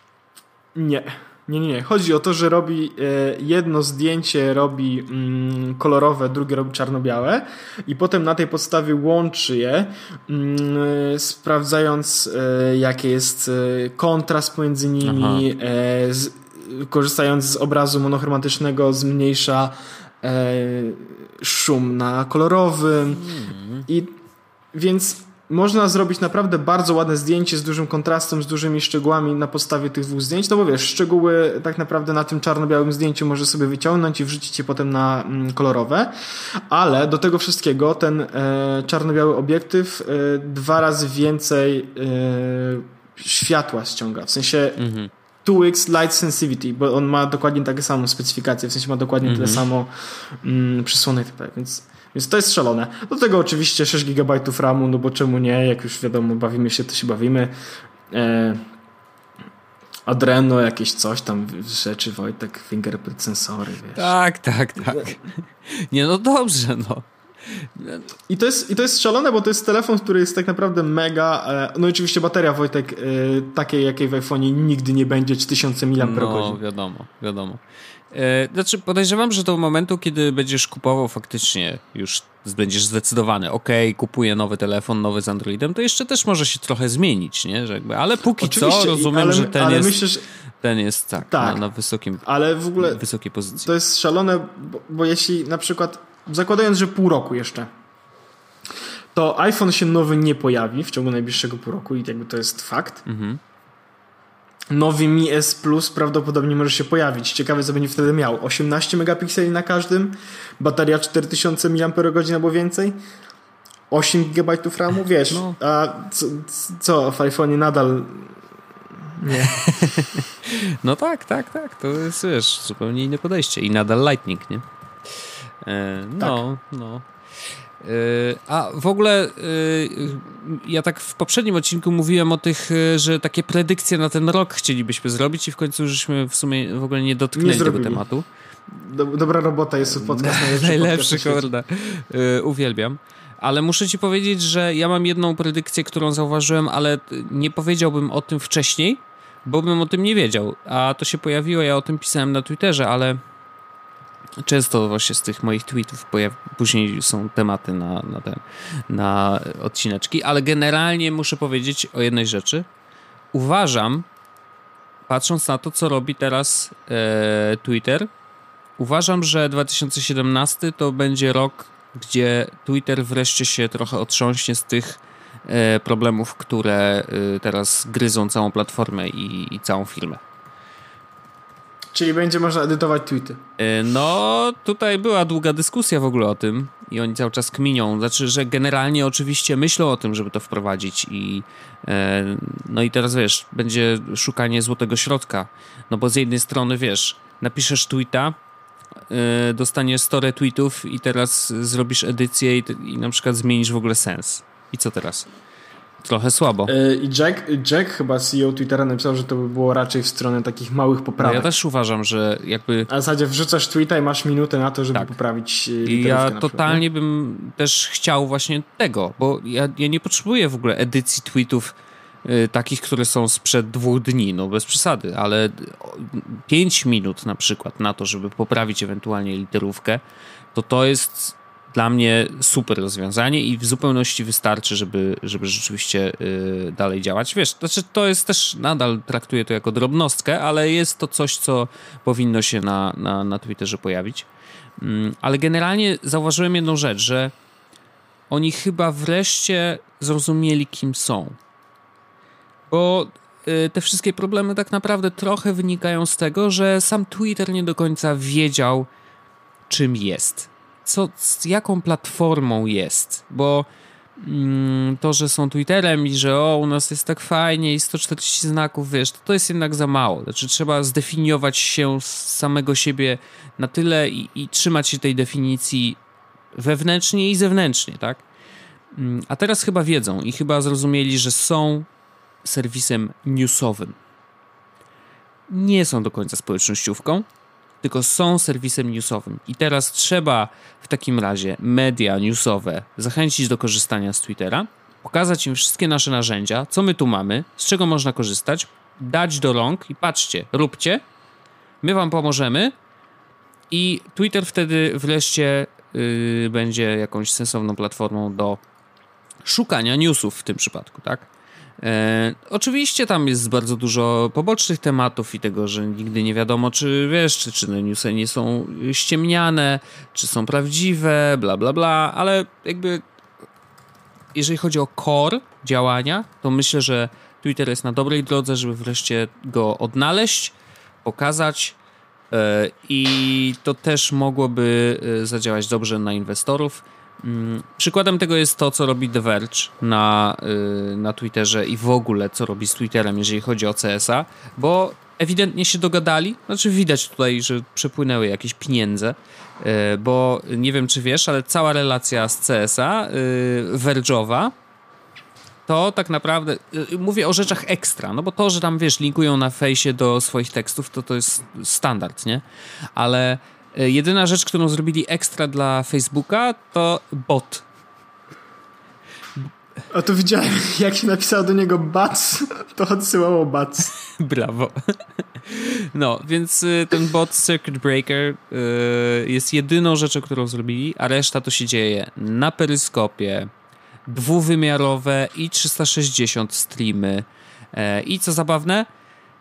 Nie. Nie, nie, nie. Chodzi o to, że robi e, jedno zdjęcie robi mm, kolorowe, drugie robi czarno-białe i potem na tej podstawie łączy je, mm, sprawdzając e, jaki jest e, kontrast pomiędzy nimi, z, korzystając z obrazu monochromatycznego zmniejsza szum na kolorowym hmm. i więc można zrobić naprawdę bardzo ładne zdjęcie z dużym kontrastem, z dużymi szczegółami na podstawie tych dwóch zdjęć, no bo wiesz, szczegóły tak naprawdę na tym czarno-białym zdjęciu możesz sobie wyciągnąć i wrzucić je potem na mm, kolorowe, ale do tego wszystkiego ten e, czarno-biały obiektyw e, dwa razy więcej e, światła ściąga, w sensie mhm. 2x light sensitivity, bo on ma dokładnie takie samą specyfikację, w sensie ma dokładnie tyle mhm. samo mm, przysłony itp., więc więc to jest szalone. Do tego oczywiście 6 GB RAMu, no bo czemu nie? Jak już wiadomo, bawimy się, to się bawimy. E, Adreno, jakieś coś tam rzeczy, Wojtek, fingerprint sensory, wiesz. Tak, tak, tak. Nie, no dobrze, no. I to, jest, I to jest szalone, bo to jest telefon, który jest tak naprawdę mega. E, no i oczywiście bateria Wojtek e, takiej, jakiej w iPhone'ie nigdy nie będzie, 3000 mAh. No, wiadomo, wiadomo. E, znaczy, podejrzewam, że do momentu, kiedy będziesz kupował faktycznie już będziesz zdecydowany, ok, kupuję nowy telefon, nowy z Androidem, to jeszcze też może się trochę zmienić, nie? Że jakby, ale póki Oczywiście, co rozumiem, ale, że ten jest, myślę, że... ten jest tak, tak na, na, wysokim ale w ogóle wysokiej pozycji. To jest szalone, bo, bo jeśli na przykład, zakładając, że pół roku jeszcze, to iPhone się nowy nie pojawi w ciągu najbliższego pół roku i jakby to jest fakt. Mhm nowy Mi S Plus prawdopodobnie może się pojawić. Ciekawe, co będzie wtedy miał. 18 megapikseli na każdym, bateria 4000 mAh albo więcej, 8 GB RAMu, wiesz, no. a co, co w iPhone'ie nadal nie. no tak, tak, tak, to jest, wiesz, zupełnie inne podejście i nadal Lightning, nie? E, no, tak. no. Y, a w ogóle y, ja tak w poprzednim odcinku mówiłem o tych, że takie predykcje na ten rok chcielibyśmy zrobić i w końcu żeśmy w sumie w ogóle nie dotknęli nie tego tematu. Dobra robota jest w podcast najlepszy. najlepszy, kurde. Uwielbiam. Ale muszę ci powiedzieć, że ja mam jedną predykcję, którą zauważyłem, ale nie powiedziałbym o tym wcześniej, bo bym o tym nie wiedział. A to się pojawiło, ja o tym pisałem na Twitterze, ale często właśnie z tych moich tweetów później są tematy na, na, ten, na odcineczki, ale generalnie muszę powiedzieć o jednej rzeczy. Uważam, patrząc na to, co robi teraz e, Twitter, uważam, że 2017 to będzie rok, gdzie Twitter wreszcie się trochę otrząśnie z tych e, problemów, które e, teraz gryzą całą platformę i, i całą firmę. Czyli będzie można edytować tweety. E, no, tutaj była długa dyskusja w ogóle o tym i oni cały czas kminią. Znaczy, że generalnie oczywiście myślą o tym, żeby to wprowadzić i e, no i teraz wiesz, będzie szukanie złotego środka. No bo z jednej strony wiesz, napiszesz tweeta, e, dostaniesz 100 retweetów i teraz zrobisz edycję i, i na przykład zmienisz w ogóle sens. I co teraz? Trochę słabo. E, I Jack, Jack chyba CEO Twittera napisał, że to by było raczej w stronę takich małych poprawek. No ja też uważam, że jakby... A w zasadzie wrzucasz tweeta i masz minutę na to, żeby tak. poprawić e, I ja totalnie bym też chciał właśnie tego, bo ja, ja nie potrzebuję w ogóle edycji tweetów y, takich, które są sprzed dwóch dni, no bez przesady, ale pięć minut na przykład na to, żeby poprawić ewentualnie literówkę, to to jest dla mnie super rozwiązanie i w zupełności wystarczy, żeby, żeby rzeczywiście yy, dalej działać. Wiesz, to, znaczy to jest też, nadal traktuję to jako drobnostkę, ale jest to coś, co powinno się na, na, na Twitterze pojawić. Yy, ale generalnie zauważyłem jedną rzecz, że oni chyba wreszcie zrozumieli, kim są. Bo yy, te wszystkie problemy tak naprawdę trochę wynikają z tego, że sam Twitter nie do końca wiedział, czym jest co, z jaką platformą jest, bo mm, to, że są Twitterem i że o, u nas jest tak fajnie i 140 znaków, wiesz, to, to jest jednak za mało. Znaczy trzeba zdefiniować się z samego siebie na tyle i, i trzymać się tej definicji wewnętrznie i zewnętrznie, tak? Mm, a teraz chyba wiedzą i chyba zrozumieli, że są serwisem newsowym. Nie są do końca społecznościówką, tylko są serwisem newsowym. I teraz trzeba w takim razie media newsowe zachęcić do korzystania z Twittera, pokazać im wszystkie nasze narzędzia, co my tu mamy, z czego można korzystać, dać do rąk i patrzcie, róbcie, my wam pomożemy i Twitter wtedy wreszcie yy, będzie jakąś sensowną platformą do szukania newsów w tym przypadku, tak? E, oczywiście tam jest bardzo dużo pobocznych tematów i tego, że nigdy nie wiadomo, czy wiesz, czy, czy newsy nie są ściemniane, czy są prawdziwe, bla bla bla, ale jakby jeżeli chodzi o core działania, to myślę, że Twitter jest na dobrej drodze, żeby wreszcie go odnaleźć, pokazać e, i to też mogłoby e, zadziałać dobrze na inwestorów przykładem tego jest to, co robi The Verge na, yy, na Twitterze i w ogóle co robi z Twitterem, jeżeli chodzi o CSA, bo ewidentnie się dogadali. Znaczy, widać tutaj, że przepłynęły jakieś pieniądze, yy, bo nie wiem, czy wiesz, ale cała relacja z CSA yy, Verge'owa to tak naprawdę, mówię o rzeczach ekstra, no bo to, że tam wiesz, linkują na fejsie do swoich tekstów, to to jest standard, nie? Ale jedyna rzecz, którą zrobili ekstra dla Facebooka, to bot. A to widziałem, jak się napisało do niego BAC, to odsyłało BAC. Brawo. No, więc y, ten bot Circuit Breaker y, jest jedyną rzeczą, którą zrobili, a reszta to się dzieje na peryskopie, dwuwymiarowe i 360 streamy. E, I co zabawne,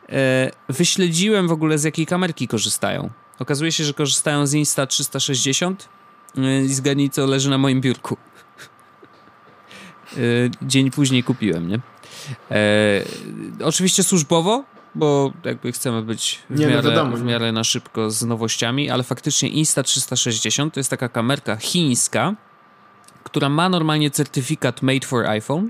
e, wyśledziłem w ogóle z jakiej kamerki korzystają. Okazuje się, że korzystają z Insta 360 y, i zgadnij co leży na moim biurku. Dzień później kupiłem, nie? E, oczywiście służbowo, bo jakby chcemy być w, Nie, no miarę, no w miarę na szybko z nowościami, ale faktycznie Insta360 to jest taka kamerka chińska, która ma normalnie certyfikat made for iPhone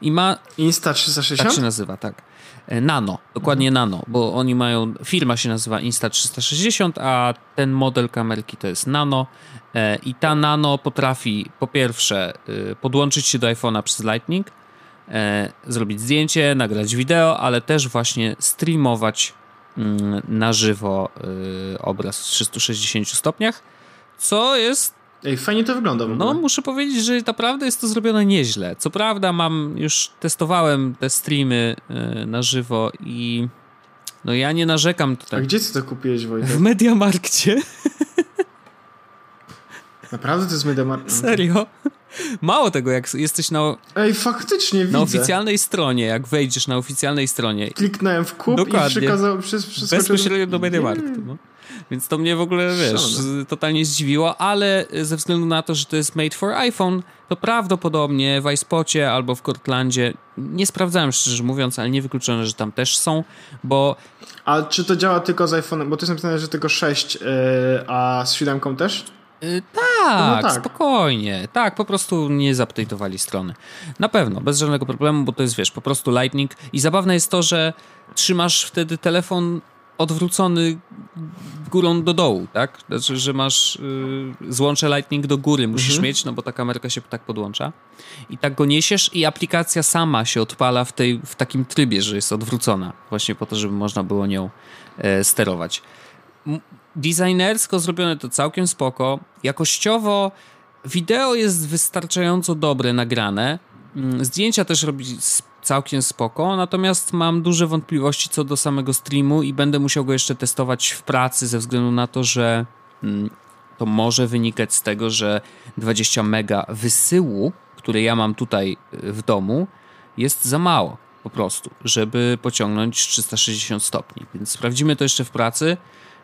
i ma... Insta360? Tak się nazywa, tak. E, nano, dokładnie mhm. Nano, bo oni mają, firma się nazywa Insta360, a ten model kamerki to jest Nano e, i ta Nano potrafi po pierwsze e, podłączyć się do iPhone'a przez Lightning, zrobić zdjęcie, nagrać wideo, ale też właśnie streamować mm, na żywo obraz w 360 stopniach, co jest Ej, fajnie to wygląda w ogóle. No, muszę powiedzieć, że naprawdę jest to zrobione nieźle. Co prawda mam, już testowałem te streamy y, na żywo i no ja nie narzekam tutaj. A gdzie ty to kupiłeś, Wojtek? W Mediamarkcie. Naprawdę to jest Mediamarkt? Serio? Mało tego, jak jesteś na. Ej, faktycznie Na oficjalnej stronie, jak wejdziesz na oficjalnej stronie. Kliknąłem w kup Dokładnie. i przekazał przez Bezpośrednio do Mediamarktu. No. Więc to mnie w ogóle, wiesz, totalnie zdziwiło, ale ze względu na to, że to jest made for iPhone, to prawdopodobnie w iSpocie albo w Cortlandzie, nie sprawdzałem szczerze mówiąc, ale nie wykluczone, że tam też są, bo... A czy to działa tylko z iPhone? Bo to jest napisane, że tylko 6, yy, a z 7 też? Yy, tak, no tak, spokojnie. Tak, po prostu nie zaptejtowali strony. Na pewno, bez żadnego problemu, bo to jest, wiesz, po prostu Lightning. I zabawne jest to, że trzymasz wtedy telefon odwrócony górą do dołu, tak? Znaczy, że masz yy, złącze Lightning do góry musisz mhm. mieć, no bo ta kamerka się tak podłącza. I tak go niesiesz i aplikacja sama się odpala w, tej, w takim trybie, że jest odwrócona. Właśnie po to, żeby można było nią e, sterować. Designersko zrobione to całkiem spoko. Jakościowo wideo jest wystarczająco dobre nagrane. Mm, zdjęcia też robi całkiem spoko, natomiast mam duże wątpliwości co do samego streamu i będę musiał go jeszcze testować w pracy ze względu na to, że mm, to może wynikać z tego, że 20 mega wysyłu, które ja mam tutaj y, w domu, jest za mało po prostu, żeby pociągnąć 360 stopni. Więc sprawdzimy to jeszcze w pracy,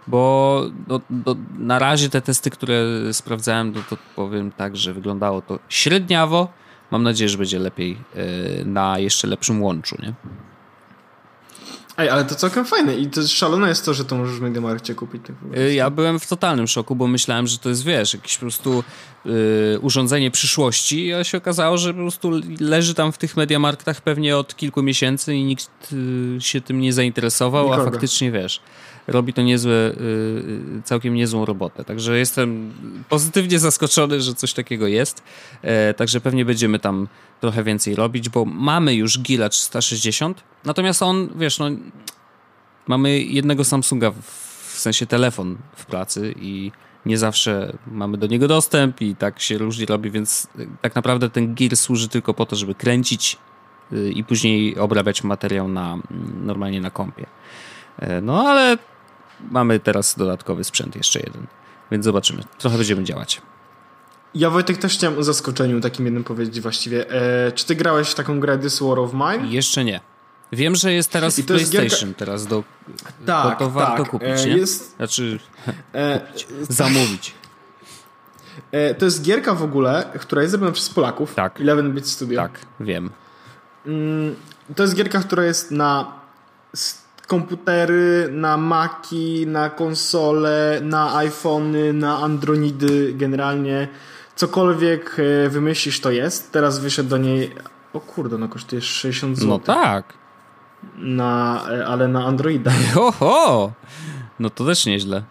bo do, do, na razie te testy, które sprawdzałem, to powiem tak, że wyglądało to średniawo, mam nadzieję, że będzie lepiej e, na jeszcze lepszym łączu, nie? Ej, ale to całkiem fajne i to szalone jest to, że to możesz w Mediamarkcie kupić. Tak e, ja byłem w totalnym szoku, bo myślałem, że to jest, wiesz, jakieś po prostu y, urządzenie przyszłości, a się okazało, że po prostu leży tam w tych Mediamarktach pewnie od kilku miesięcy i nikt y, się tym nie zainteresował, Nikogo. a faktycznie, wiesz, robi to niezłe, y, y, całkiem niezłą robotę. Także jestem pozytywnie zaskoczony, że coś takiego jest. E, także pewnie będziemy tam trochę więcej robić, bo mamy już Gila 360, natomiast on, wiesz, no, mamy jednego Samsunga, w sensie telefon w pracy i nie zawsze mamy do niego dostęp i tak się różnie robi, więc tak naprawdę ten Gear służy tylko po to, żeby kręcić y, i później obrabiać materiał na, normalnie na kompie. E, no ale mamy teraz dodatkowy sprzęt, jeszcze jeden. Więc zobaczymy. Trochę będziemy działać. Ja Wojtek też chciałem o zaskoczeniu takim jednym powiedzieć właściwie. E, czy ty grałeś w taką grę This War of Mine? Jeszcze nie. Wiem, że jest teraz w PlayStation gierka... teraz do. Tak, to, to warto tak. kupić, e, nie? Jest... Znaczy e... zamówić. E, to jest gierka w ogóle, która jest zrobiona przez Polaków. Tak. 11 Bit Studio. Tak, wiem. Mm, to jest gierka, która jest na komputery, na Maki, na konsole, na iPhony, na Androidy, generalnie cokolwiek e, wymyślisz to jest. Teraz wyszedł do niej, o kurde, no kosztuje 60 zł. No tak. Na, e, ale na Androida. Oho! No to też nieźle.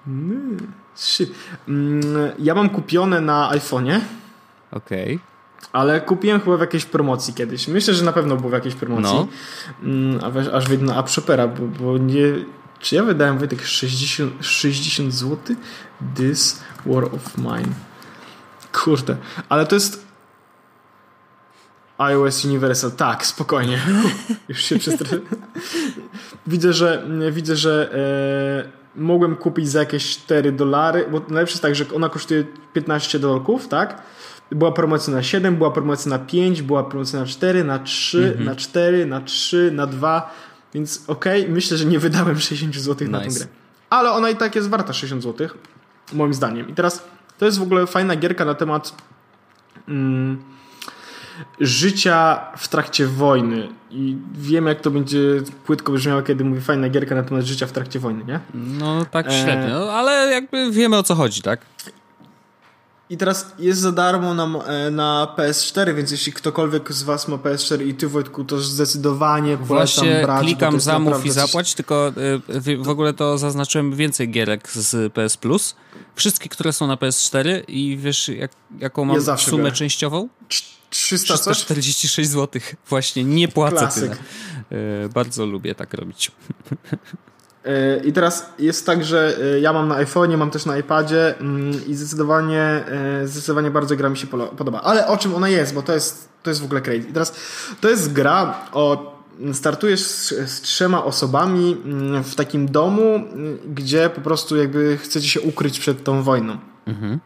Mm, ja mam kupione na iPhone'ie. Okej. Okay. Ale kupiłem chyba w jakiejś promocji kiedyś. Myślę, że na pewno było w jakiejś promocji. No. Mm, aż wyjdę na bo, bo nie, Czy ja wydałem Wojtek 60, 60 zł? This War of Mine. Kurde, ale to jest iOS Universal. Tak, spokojnie. Już się przestraszyłem. widzę, że widzę, że e, mogłem kupić za jakieś 4 dolary, bo najlepsze jest tak, że ona kosztuje 15 dolarków, tak? Była promocja na 7, była promocja na 5, była promocja na 4, na 3, mm -hmm. na 4, na 3, na 2, więc okej, okay, myślę, że nie wydałem 60 zł nice. na tę grę. Ale ona i tak jest warta 60 zł, moim zdaniem. I teraz to jest w ogóle fajna gierka na temat mm, życia w trakcie wojny. I wiem, jak to będzie płytko brzmiało, kiedy mówię fajna gierka na temat życia w trakcie wojny, nie? No tak e, średnio, e... ale jakby wiemy o co chodzi, tak? I teraz jest za darmo na, e, na PS4, więc jeśli ktokolwiek z Was ma PS4 i Ty Wojtku, to zdecydowanie Właśnie brać. klikam zamów i zapłać, tylko e, w ogóle to zaznaczyłem więcej gierek z PS Plus. Wszystkie, które są na PS4 i wiesz jak, jaką mam ja sumę biorę. częściową? 300 346 zł. Właśnie nie płacę Klasyk. tyle. E, bardzo lubię tak robić. E, I teraz jest tak, że e, ja mam na iPhone'ie, mam też na iPadzie mm, i zdecydowanie, zdecydowanie bardzo gra mi się podoba. Ale o czym ona jest, bo to jest, to jest w ogóle crazy. I teraz to jest gra o startujesz z, z, trzema osobami mm, w takim domu, mm, gdzie po prostu jakby chcecie się ukryć przed tą wojną. Mhm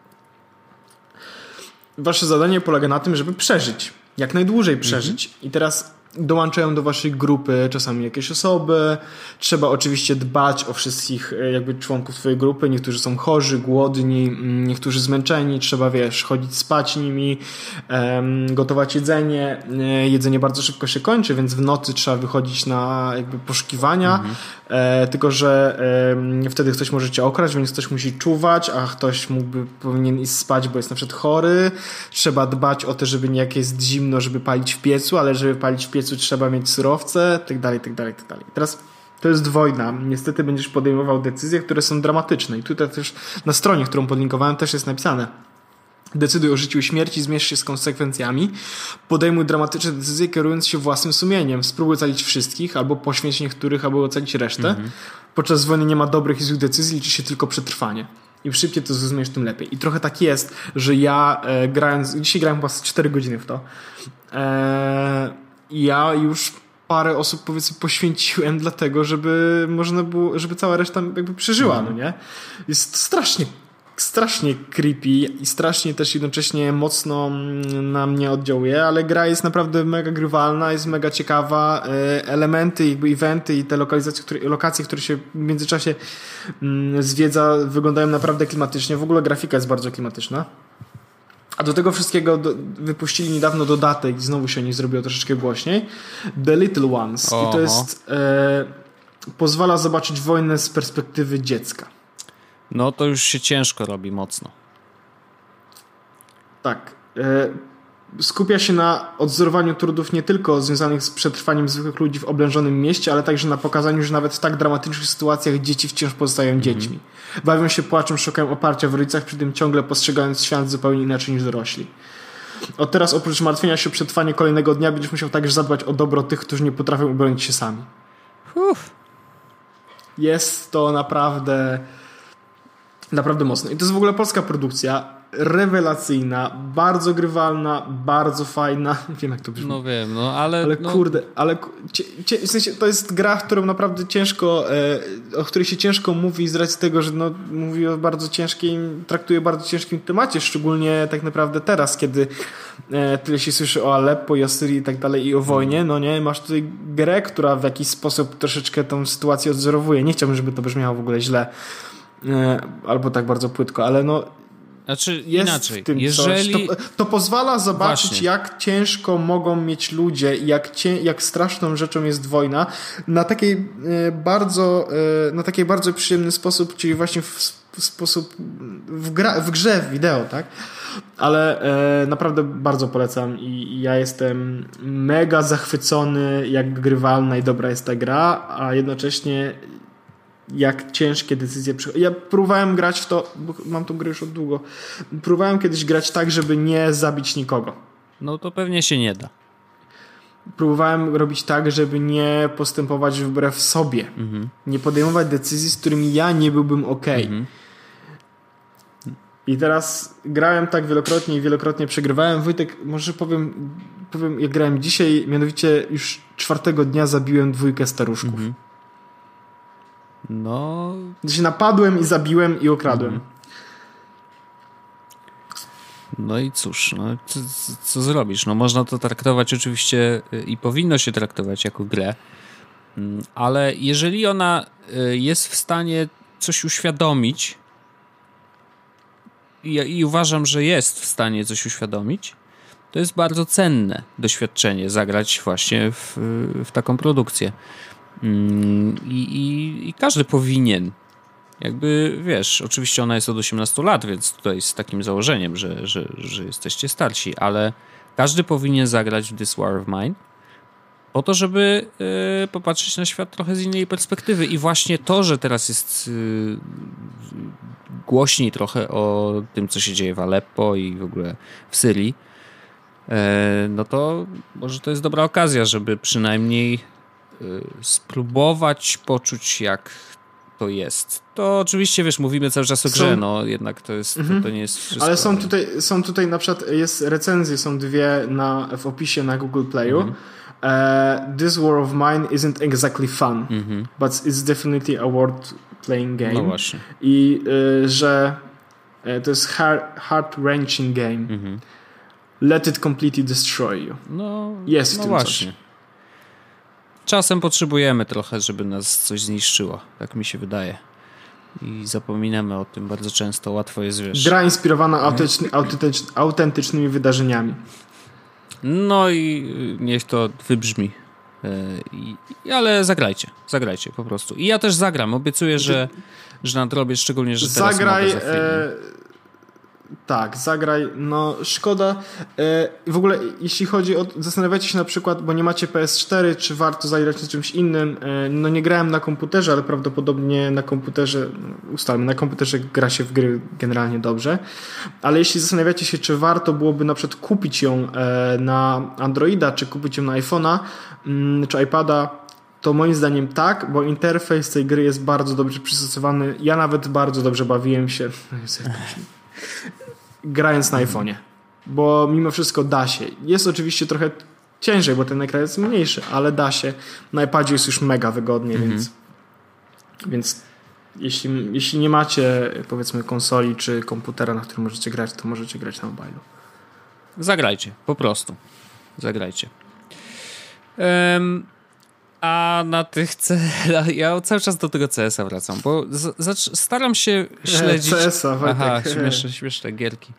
wasze zadanie polega na tym, żeby przeżyć. Jak najdłużej przeżyć. Mhm. I teraz dołączają do waszej grupy czasami jakieś osoby. Trzeba oczywiście dbać o wszystkich e, jakby członków twojej grupy. Niektórzy są chorzy, głodni, mm, niektórzy zmęczeni. Trzeba, wiesz, chodzić spać nimi, gotować jedzenie. E, jedzenie bardzo szybko się kończy, więc w nocy trzeba wychodzić na jakby poszukiwania. Mhm. E, tylko, że wtedy ktoś może cię okraść, więc ktoś musi czuwać, a ktoś mógłby, powinien iść spać, bo jest na przykład chory. Trzeba dbać o to, żeby nie jak jest zimno, żeby palić w piecu, ale żeby palić w piecu trzeba mieć surowce, tak dalej, tak dalej, tak dalej. Teraz to jest wojna. Niestety będziesz podejmował decyzje, które są dramatyczne. I tutaj też na stronie, którą podlinkowałem, też jest napisane Decyduj o życiu i śmierci, zmierz się z konsekwencjami. Podejmuj dramatyczne decyzje, kierując się własnym sumieniem. Spróbuj ocalić wszystkich, albo poświęć niektórych, albo ocalić resztę. Mhm. Podczas wojny nie ma dobrych i złych decyzji, liczy się tylko przetrwanie. Im szybciej to zrozumiesz, tym lepiej. I trochę tak jest, że ja e, grając, dzisiaj grałem chyba 4 godziny w to. E, ja już parę osób powiedzmy poświęciłem dlatego, żeby można było, żeby cała reszta jakby przeżyła, no nie? Jest strasznie strasznie creepy i strasznie też jednocześnie mocno mm, na mnie oddziałuje, ale gra jest naprawdę mega grywalna, jest mega ciekawa. E, elementy, jakby eventy i te lokalizacje, które, lokacje, które się w międzyczasie mm, zwiedza, wyglądają naprawdę klimatycznie. W ogóle grafika jest bardzo klimatyczna. A do tego wszystkiego do, wypuścili niedawno dodatek, znowu się nie zrobiło troszeczkę głośniej. The Little Ones. Oho. I to jest. E, pozwala zobaczyć wojnę z perspektywy dziecka. No to już się ciężko robi mocno. Tak. E, skupia się na odzorowaniu trudów nie tylko związanych z przetrwaniem zwykłych ludzi w oblężonym mieście, ale także na pokazaniu, że nawet w tak dramatycznych sytuacjach dzieci wciąż pozostają mm. dziećmi. Bawią się płaczem, szukają oparcia w rodzicach, przy tym ciągle postrzegając świat zupełnie inaczej niż dorośli. Od teraz oprócz martwienia się o przetrwanie kolejnego dnia będziesz musiał także zadbać o dobro tych, którzy nie potrafią obronić się sami. Uf. Jest to naprawdę Naprawdę mocno. I to jest w ogóle polska produkcja. Rewelacyjna, bardzo grywalna, bardzo fajna. Wiem jak to brzmi. No wiem, no ale. Ale no... kurde, ale w sensie to jest gra, którą naprawdę ciężko, e, o której się ciężko mówi z racji tego, że no, mówi o bardzo ciężkim, traktuje bardzo ciężkim temacie, szczególnie tak naprawdę teraz, kiedy e, tyle się słyszy o Aleppo i o Syrii i tak dalej i o wojnie, no nie, masz tutaj grę, która w jakiś sposób troszeczkę tą sytuację odzorowuje. Nie chciałbym, żeby to brzmiało w ogóle źle E, albo tak bardzo płytko, ale no znaczy, jest inaczej. w tym Jeżeli... To, to, pozwala zobaczyć, Właśnie. jak ciężko mogą mieć ludzie i jak, cię, jak straszną rzeczą jest wojna na takiej e, bardzo, e, na takiej bardzo przyjemny sposób, czyli właśnie w, w sposób w, gra, w grze, w wideo, tak? Ale e, naprawdę bardzo polecam i, i ja jestem mega zachwycony, jak grywalna i dobra jest ta gra, a jednocześnie jak ciężkie decyzje przychodzą. Ja próbowałem grać w to, bo mam tą grę już od długo. Próbowałem kiedyś grać tak, żeby nie zabić nikogo. No to pewnie się nie da. próbowałem robić tak, żeby nie postępować wbrew sobie. Mhm. Nie podejmować decyzji, z którymi ja nie byłbym ok. Mhm. I teraz grałem tak wielokrotnie i wielokrotnie przegrywałem. Wojtek, może powiem, powiem jak grałem dzisiaj, mianowicie już czwartego dnia zabiłem dwójkę staruszków. Mhm. No. Się napadłem i zabiłem i okradłem. Mhm. No i cóż, no, co, co, zrobisz? No, można to traktować oczywiście y, i powinno się traktować jako grę, mm, ale jeżeli ona y, jest w stanie coś uświadomić, i, i uważam, że jest w stanie coś uświadomić, to jest bardzo cenne doświadczenie zagrać właśnie w, w taką produkcję. Mm, I, i, I, każdy powinien. Jakby wiesz, oczywiście ona jest od 18 lat, więc tutaj z takim założeniem, że, że, że jesteście starsi, ale każdy powinien zagrać w This War of Mine po to, żeby y, popatrzeć na świat trochę z innej perspektywy. I właśnie to, że teraz jest y, głośniej trochę o tym, co się dzieje w Aleppo i w ogóle w Syrii, y, no to może to jest dobra okazja, żeby przynajmniej spróbować poczuć, jak to jest. To oczywiście, wiesz, mówimy cały czas o grze, są... no jednak to jest, mhm. to, to, nie jest wszystko. Ale są tutaj, są tutaj na przykład, jest recenzje, są dwie na, w opisie na Google Playu. Mhm. Uh, this War of Mine isn't exactly fun, mhm. but it's definitely a worth playing game. No właśnie. I y, że y, to jest heart-wrenching game. Mhm. Let it completely destroy you. No, jest no w tym właśnie. Coś. Czasem potrzebujemy trochę, żeby nas coś zniszczyło. Tak mi się wydaje. I zapominamy o tym bardzo często. Łatwo jest, wiesz... Gra inspirowana autentyczny, autentycz, autentycznymi wydarzeniami. No i niech to wybrzmi. E, I, ale zagrajcie, zagrajcie po prostu. I ja też zagram. Obiecuję, że, że nadrobię, szczególnie, że teraz Zagraj, mogę za tak, zagraj. No, szkoda. E, w ogóle, jeśli chodzi o. Zastanawiacie się na przykład, bo nie macie PS4, czy warto zagrać na czymś innym. E, no, nie grałem na komputerze, ale prawdopodobnie na komputerze, no, ustalmy, na komputerze gra się w gry generalnie dobrze. Ale jeśli zastanawiacie się, czy warto byłoby na przykład kupić ją e, na Androida, czy kupić ją na iPhone'a, mm, czy iPada, to moim zdaniem tak, bo interfejs tej gry jest bardzo dobrze przystosowany. Ja nawet bardzo dobrze bawiłem się. grając na iPhone'ie. Bo mimo wszystko da się. Jest oczywiście trochę ciężej, bo ten ekran jest mniejszy, ale da się. Na iPadzie jest już mega wygodnie, mhm. więc, więc jeśli, jeśli nie macie powiedzmy konsoli czy komputera, na którym możecie grać, to możecie grać na mobilu. Zagrajcie, po prostu. Zagrajcie. Um, a na tych celach, ja cały czas do tego CS-a wracam, bo staram się śledzić... CS-a, Aha, śmieszne, śmieszne gierki.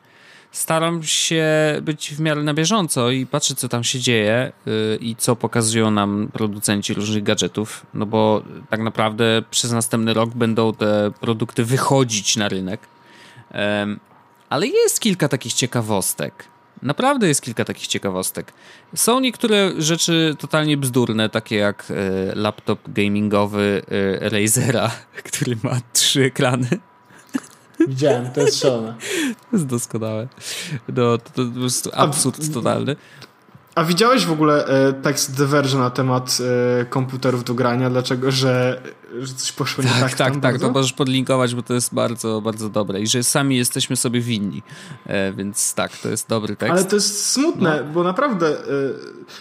Staram się być w miarę na bieżąco i patrzeć, co tam się dzieje yy, i co pokazują nam producenci różnych gadżetów, no bo tak naprawdę przez następny rok będą te produkty wychodzić na rynek. Yy, ale jest kilka takich ciekawostek. Naprawdę jest kilka takich ciekawostek. Są niektóre rzeczy totalnie bzdurne, takie jak e, laptop gamingowy e, Razera, który ma trzy ekrany. Widziałem, to jest szalone. To jest doskonałe. No, to, to po prostu absurd totalny. A widziałeś w ogóle e, tekst Diverge na temat e, komputerów do grania? Dlaczego? Że, że coś poszło tak, nie tak? Tak, tak, tak. To możesz podlinkować, bo to jest bardzo, bardzo dobre. I że sami jesteśmy sobie winni. E, więc tak, to jest dobry tekst. Ale to jest smutne, no. bo naprawdę e,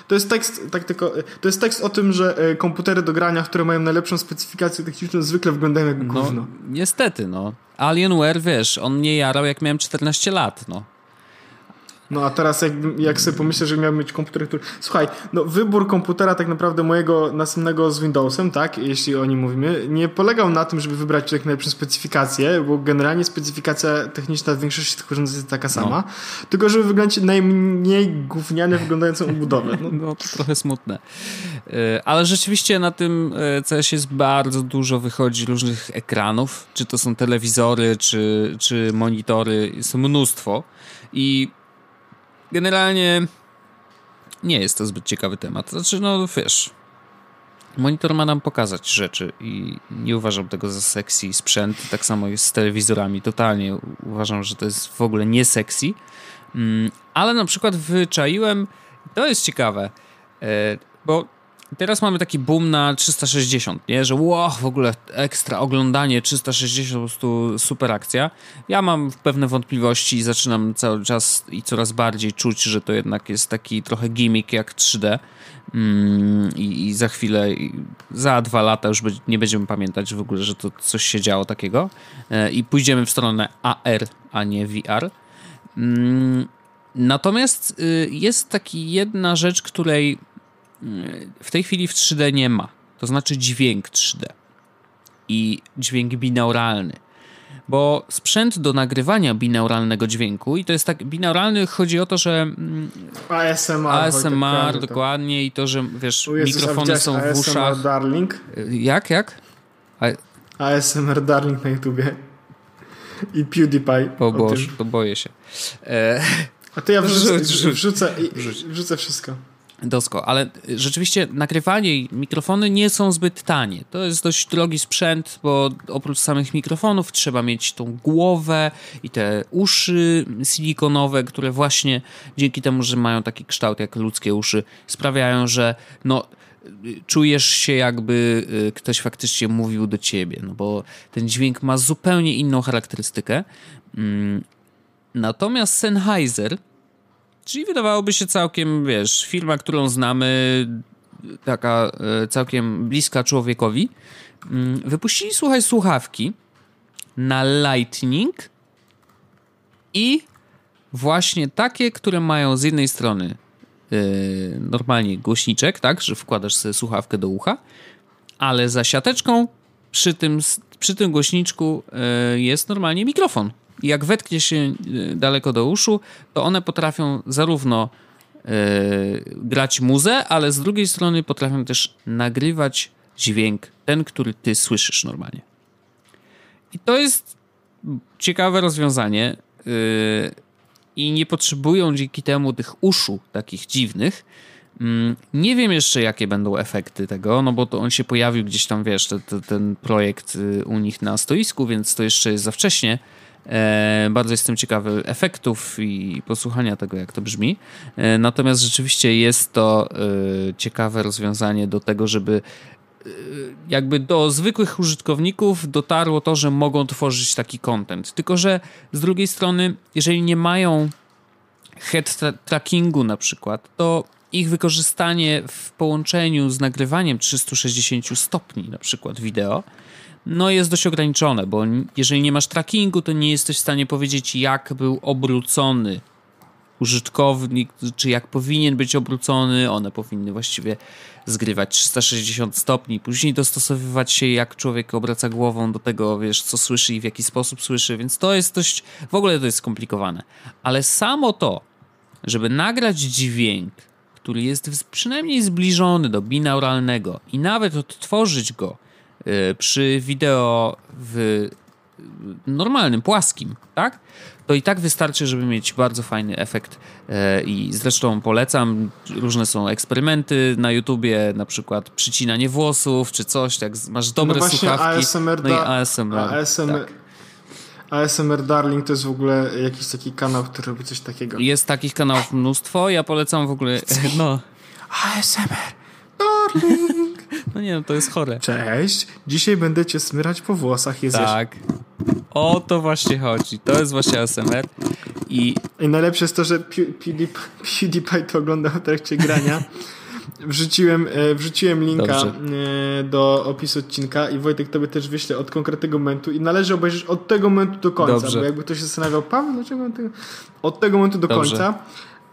to jest tekst, tak tylko, e, to jest tekst o tym, że e, komputery do grania, które mają najlepszą specyfikację techniczną, zwykle wyglądają jak no, gówno. Niestety, no. Alienware, wiesz, on mnie jarał jak miałem 14 lat, no. No a teraz jak, jak sobie pomyślę, że miałbym mieć komputer, który... Słuchaj, no wybór komputera tak naprawdę mojego następnego z Windowsem, tak, jeśli o nim mówimy, nie polegał na tym, żeby wybrać jak najlepszą specyfikację, bo generalnie specyfikacja techniczna w większości tych urządzeń jest taka sama, no. tylko żeby wyglądać najmniej gównianie wyglądającą budowę. No. no to trochę smutne. E, ale rzeczywiście na tym e, CS jest bardzo dużo wychodzi różnych ekranów, czy to są telewizory, czy, czy monitory, jest mnóstwo i generalnie nie jest to zbyt ciekawy temat. Znaczy, no wiesz, monitor ma nam pokazać rzeczy i nie uważam tego za sexy sprzęt. Tak samo jest z telewizorami. Totalnie uważam, że to jest w ogóle nie sexy. Mm, ale na przykład wyczaiłem, to jest ciekawe, E, bo teraz mamy taki boom na 360, nie? Że wow, w ogóle ekstra oglądanie 360, po prostu super akcja. Ja mam pewne wątpliwości i zaczynam cały czas i coraz bardziej czuć, że to jednak jest taki trochę gimmick jak 3D. Mm, i, i, za chwilę, za dwa lata już nie będziemy pamiętać w ogóle, że to coś się działo takiego e, i pójdziemy w stronę AR, a nie VR. Mm, natomiast y, jest taki jedna rzecz, której w tej chwili w 3D nie ma. To znaczy dźwięk 3D i dźwięk binauralny bo sprzęt do nagrywania binauralnego dźwięku i to jest tak, binauralny chodzi o to, że mm, ASMR, ASMR dokładnie i to, że wiesz, Jezus, mikrofony są w uszach. ASMR Darling? Jak, jak? A... ASMR Darling na YouTubie i PewDiePie. O Boże, to boję się. E... A to ja wrzucę, wrzucę, wrzucę wszystko. Dosko, ale rzeczywiście nagrywanie i mikrofony nie są zbyt tanie. To jest dość drogi sprzęt, bo oprócz samych mikrofonów trzeba mieć tą głowę i te uszy silikonowe, które właśnie dzięki temu, że mają taki kształt jak ludzkie uszy, sprawiają, że no, czujesz się jakby y, ktoś faktycznie mówił do ciebie, no bo ten dźwięk ma zupełnie inną charakterystykę. Mm, natomiast Sennheiser Czyli wydawałoby się całkiem, wiesz, firma, którą znamy, taka e, całkiem bliska człowiekowi. Mm, wypuścili, słuchaj, słuchawki na Lightning i właśnie takie, które mają z jednej strony yy, normalnie głośniczek, tak, że wkładasz sobie słuchawkę do ucha, ale za siateczką przy tym, przy tym głośniczku yy, jest normalnie mikrofon jak wetknie się e, daleko do uszu, to one potrafią zarówno yy, grać muzę, ale z drugiej strony potrafią też nagrywać dźwięk, ten, który ty słyszysz normalnie. I to jest ciekawe rozwiązanie yy, i nie potrzebują dzięki temu tych uszu takich dziwnych. Mm, nie wiem jeszcze, jakie będą efekty tego, no bo to on się pojawił gdzieś tam, wiesz, te, te, ten projekt y, u nich na stoisku, więc to jeszcze jest za wcześnie E, bardzo jestem ciekawy efektów i posłuchania tego, jak to brzmi. E, natomiast rzeczywiście jest to e, ciekawe rozwiązanie do tego, żeby jakby do zwykłych użytkowników dotarło to, że mogą tworzyć taki content. Tylko, że z drugiej strony, jeżeli nie mają head trackingu na przykład, to ich wykorzystanie w połączeniu z nagrywaniem 360 stopni na przykład wideo no jest dość ograniczone, bo jeżeli nie masz trackingu, to nie jesteś w stanie powiedzieć, jak był obrócony użytkownik, czy jak powinien być obrócony. One powinny właściwie zgrywać 360 stopni, później dostosowywać się, jak człowiek obraca głową do tego, wiesz, co słyszy i w jaki sposób słyszy, więc to jest dość, w ogóle to jest skomplikowane. Ale samo to, żeby nagrać dźwięk, który jest przynajmniej zbliżony do binauralnego i nawet odtworzyć go przy wideo w normalnym, płaskim, tak? To i tak wystarczy, żeby mieć bardzo fajny efekt y, i zresztą polecam, różne są eksperymenty na YouTubie, na przykład przycinanie włosów czy coś, tak masz dobre no słuchawki, ASMR no i ASMR. ASMR. Tak. ASMR Darling to jest w ogóle jakiś taki kanał, który robi coś takiego. Jest takich kanałów mnóstwo, ja polecam w ogóle, no. ASMR Darling. No nie, no to jest chore. Cześć, dzisiaj będę cię smyrać po włosach. Jest tak. O to właśnie chodzi. To jest właśnie ASMR. I, I najlepsze jest to, że PewDiePie, PewDiePie to oglądał w trakcie grania. Wrzuciłem, e, wrzuciłem linka Dobrze. E, do opisu odcinka i Wojtek tobie też wyślę od konkretnego momentu i należy obejrzeć od tego momentu do końca, Dobrze. bo jakby ktoś się zastanawiał, Paweł, dlaczego tego... od tego momentu do Dobrze. końca.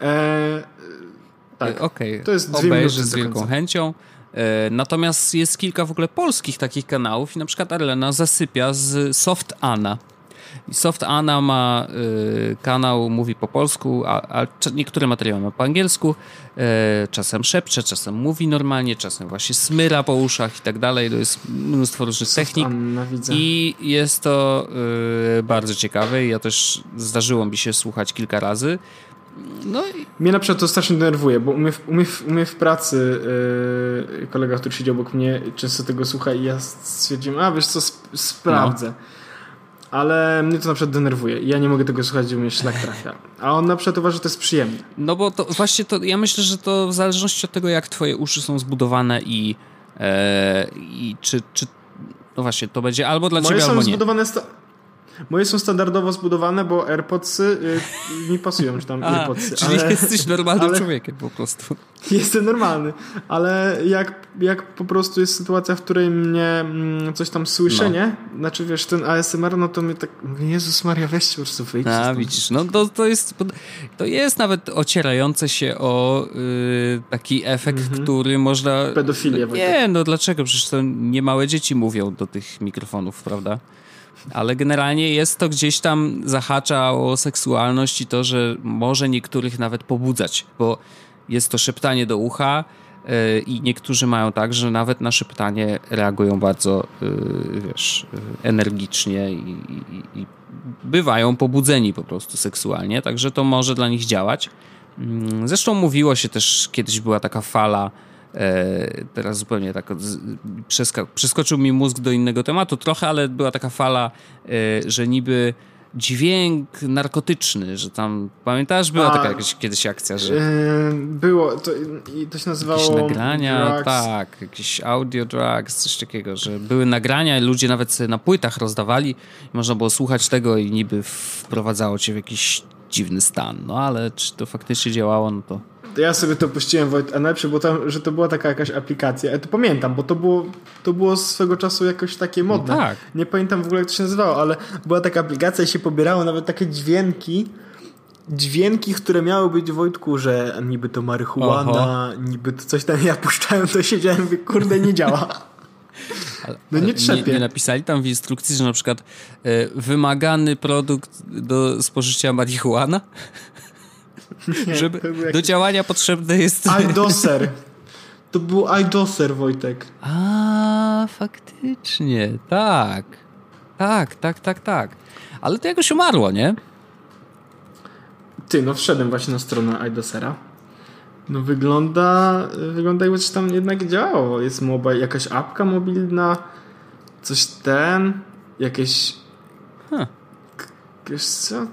E, tak, Okej, okay. to jest dwie Obejrzę z wielką chęcią. E, natomiast jest kilka w ogóle polskich takich kanałów i na przykład Arlena zasypia z Soft Anna. Soft Anna ma y, kanał, mówi po polsku, a, a, niektóre materiały ma po angielsku. Y, czasem szepcze, czasem mówi normalnie, czasem właśnie smyra po uszach i tak dalej. To jest mnóstwo różnych Soft technik. Anna, I jest to y, bardzo ciekawe. Ja też zdarzyło mi się słuchać kilka razy. No i... Mnie na przykład to strasznie denerwuje, bo u mnie w, u mnie w, u mnie w pracy yy, kolega, który siedzi obok mnie, często tego słucha i ja stwierdziłem, a wiesz co, sp sprawdzę. No. ale mnie to na przykład denerwuje. Ja nie mogę tego słuchać, gdzie mnie szlak trafia. A on na przykład uważa, że to jest przyjemne. No bo to właśnie to, ja myślę, że to w zależności od tego, jak twoje uszy są zbudowane i, e, i czy, czy no właśnie, to będzie albo dla Moje ciebie, albo nie. Zbudowane Moje są standardowo zbudowane, bo AirPodsy y, mi pasują, czy tam AirPodsy. Czyli ale, jesteś normalnym ale, człowiekiem po prostu. Jestem normalny, ale jak, jak po prostu jest sytuacja, w której mnie mm, coś tam słyszę, no. nie? Znaczy wiesz, ten ASMR, no to mnie tak mówię, Jezus Maria, weźcie po prostu wyjdź. A, widzisz, no to, to jest to jest nawet ocierające się o y, taki efekt, mhm. który można... Pedofilię. Nie, no dlaczego? Przecież to nie małe dzieci mówią do tych mikrofonów, prawda? Ale generalnie jest to gdzieś tam zahacza o seksualność i to, że może niektórych nawet pobudzać, bo jest to szeptanie do ucha yy, i niektórzy mają tak, że nawet na szeptanie reagują bardzo, yy, wiesz, yy, energicznie i, i, i, bywają pobudzeni po prostu seksualnie, także to może dla nich działać. Mm, zresztą mówiło się też, kiedyś była taka fala E, teraz zupełnie tak przeskoczył mi mózg do innego tematu trochę, ale była taka fala, e, że niby dźwięk narkotyczny, że tam, pamiętasz, była A, taka jakaś kiedyś akcja, że... Yy, było, to, to się nazywało... Jakieś nagrania, drugs. tak, jakieś audio drugs, coś takiego, że były nagrania i ludzie nawet sobie na płytach rozdawali i można było słuchać tego i niby wprowadzało cię w jakiś dziwny stan, no ale czy to faktycznie działało, no to to ja sobie to puściłem Wojt, a najlepsze było tam, że to była taka jakaś aplikacja. Ja to pamiętam, bo to było, to było swego czasu jakoś takie modne. No tak. Nie pamiętam w ogóle jak to się nazywało, ale była taka aplikacja i się pobierało nawet takie dźwięki, dźwięki, które miały być Wojtku, że niby to marihuana, Oho. niby to coś tam ja puszczałem, to siedziałem i mówię, kurde, nie działa. No nie trzepie. Nie, nie, napisali tam w instrukcji, że na przykład y, wymagany produkt do spożycia marihuana? Nie, Żeby do działania potrzebne jest... iDoser. To był iDoser, Wojtek. A, faktycznie, tak. Tak, tak, tak, tak. Ale to jakoś umarło, nie? Ty, no wszedłem właśnie na stronę iDosera. No wygląda, wygląda jakby coś tam jednak działało. Jest mobile, jakaś apka mobilna, coś ten, jakieś... Huh. Jakieś co?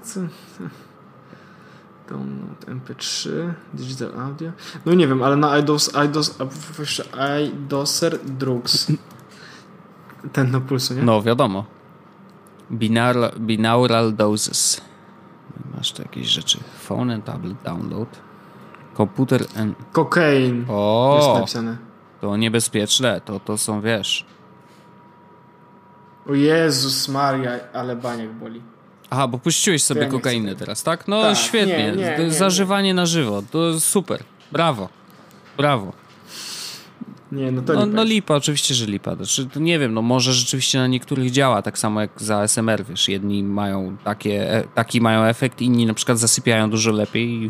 Download MP3, Digital Audio. No nie wiem, ale na iDos, iDos, iDoser Drugs. Ten na pulsu, nie? No wiadomo. Binaural, binaural doses. Masz tu jakieś rzeczy. Phone and tablet download. Komputer and... Cocaine. O, jest napisane. To niebezpieczne. To, to są, wiesz... O Jezus Maria, ale baniak boli. Aha, bo puściłeś sobie kokainę teraz, tak? No tak, świetnie. Nie, nie, nie, Zażywanie na żywo. To super. Brawo. Brawo. Nie, no to no, lipa. No lipa, oczywiście, że lipa. Znaczy, nie wiem, no może rzeczywiście na niektórych działa, tak samo jak za SMR, wiesz, jedni mają takie, e, taki mają efekt, inni na przykład zasypiają dużo lepiej i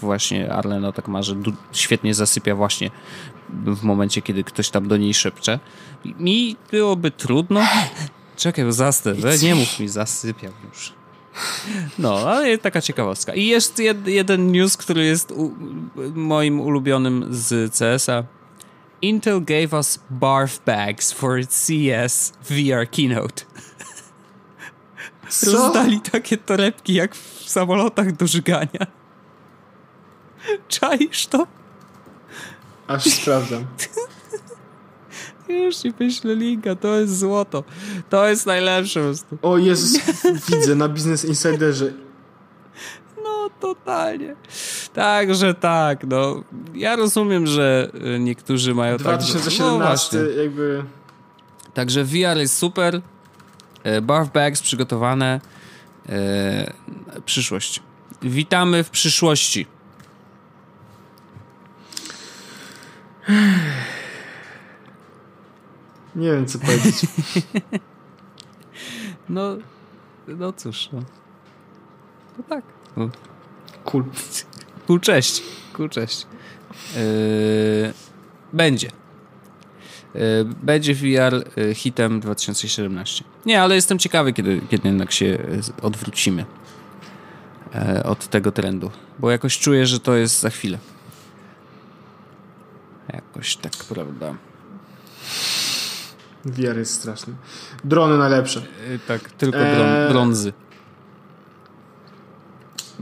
właśnie Arleno tak ma, że świetnie zasypia właśnie w momencie, kiedy ktoś tam do niej szepcze. Mi byłoby trudno. Czekaj, bo zastęp, nie mów mi, zasypiam już. No, ale taka ciekawostka. I jest jed, jeden news, który jest u, moim ulubionym z CS-a. Intel gave us barf bags for its CS VR keynote. Co? Rozdali takie torebki jak w samolotach do żygania. Czaisz to? Aż sprawdzam. Już ci wyślę linka, to jest złoto. To jest najlepsze po prostu. O Jezus, widzę na Business Insiderze. No, totalnie. Także tak, no. Ja rozumiem, że y, niektórzy mają 2017 tak, no jakby... Także VR jest super. E, Barf bags przygotowane. E, przyszłość. Witamy w przyszłości. Nie wiem, co powiedzieć. no, no cóż, no. To tak. No. Cool. Cool, cześć. Cool, cześć. Yy, będzie. Yy, będzie VR yy, hitem 2017. Nie, ale jestem ciekawy, kiedy, kiedy jednak się odwrócimy yy, od tego trendu. Bo jakoś czuję, że to jest za chwilę. Jakoś tak, prawda? VR jest straszny. Drony najlepsze. Yy, tak, tylko eee... brązy.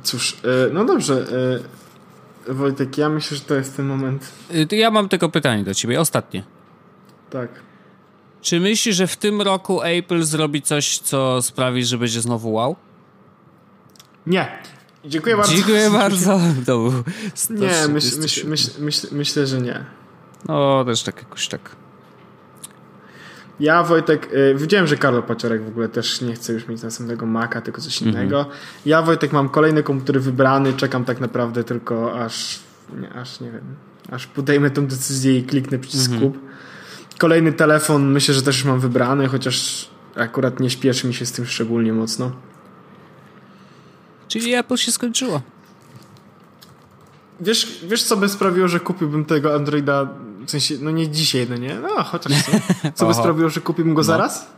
Cóż, yy, no dobrze. Yy, Wojtek, ja myślę, że to jest ten moment. Ja mam tylko pytanie do ciebie, ostatnie. Tak. Czy myślisz, że w tym roku Apple zrobi coś, co sprawi, że będzie znowu wow? Nie. Dziękuję bardzo. Dziękuję bardzo. To był nie, myśl, myśl, myśl, myślę, że nie. No, też tak jakoś tak. Ja, Wojtek, y, widziałem, że Karlo Paciorek w ogóle też nie chce już mieć następnego Maca, tylko coś mhm. innego. Ja, Wojtek, mam kolejny komputer wybrany, czekam tak naprawdę tylko aż, nie, aż nie wiem, aż podejmę tą decyzję i kliknę przycisk mhm. kup. Kolejny telefon myślę, że też już mam wybrany, chociaż akurat nie śpieszy mi się z tym szczególnie mocno. Czyli Apple się skończyło. Wiesz, wiesz, co by sprawiło, że kupiłbym tego Androida, w sensie, no nie dzisiaj, no nie, no chociaż co. Co by sprawiło, że kupiłbym go no. zaraz?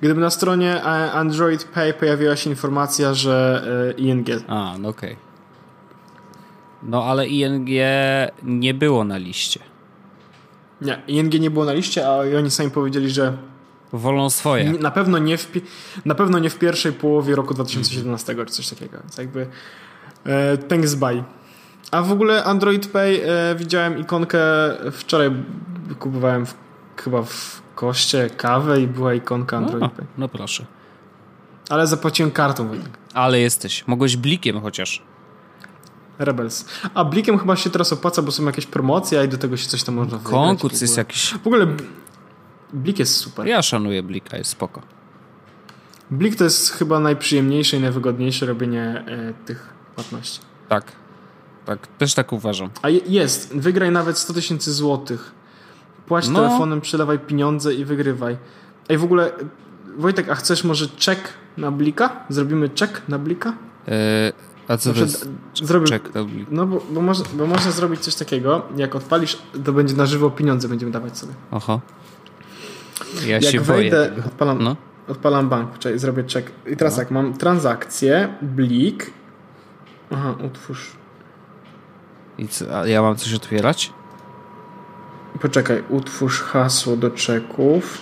Gdyby na stronie Android Pay pojawiła się informacja, że e, ING. A, no okej. Okay. No ale ING nie było na liście. Nie, ING nie było na liście, a oni sami powiedzieli, że wolą swoje. Na pewno nie w, na pewno nie w pierwszej połowie roku 2017 czy coś takiego. Więc jakby e, thanks bye. A w ogóle Android Pay e, widziałem ikonkę wczoraj kupowałem w, chyba w koście kawę i była ikonka Android no, Pay. No proszę. Ale zapłaciłem kartą. Wojtek. Ale jesteś. Mogłeś blikiem chociaż. Rebels. A blikiem chyba się teraz opłaca, bo są jakieś promocje, a i do tego się coś tam można Konkurs jest jakiś. W ogóle Blik jest super. Ja szanuję Blika, jest spoko. Blik to jest chyba najprzyjemniejsze i najwygodniejsze robienie e, tych płatności. Tak. Tak, też tak uważam. A jest. Wygraj nawet 100 tysięcy złotych. Płać no. telefonem, przelewaj pieniądze i wygrywaj. Ej, w ogóle Wojtek, a chcesz może czek na Blika? Zrobimy czek na Blika? Eee, a co to jest zrobił, czek na Blika? No bo, bo, można, bo można zrobić coś takiego, jak odpalisz, to będzie na żywo pieniądze będziemy dawać sobie. Aha. Ja Jak się wejdę, boję odpalam, no. odpalam bank, czyli zrobię check. I teraz no. tak, mam transakcję, blik. Aha, utwórz. I co, a ja mam coś otwierać? Poczekaj, utwórz hasło do czeków.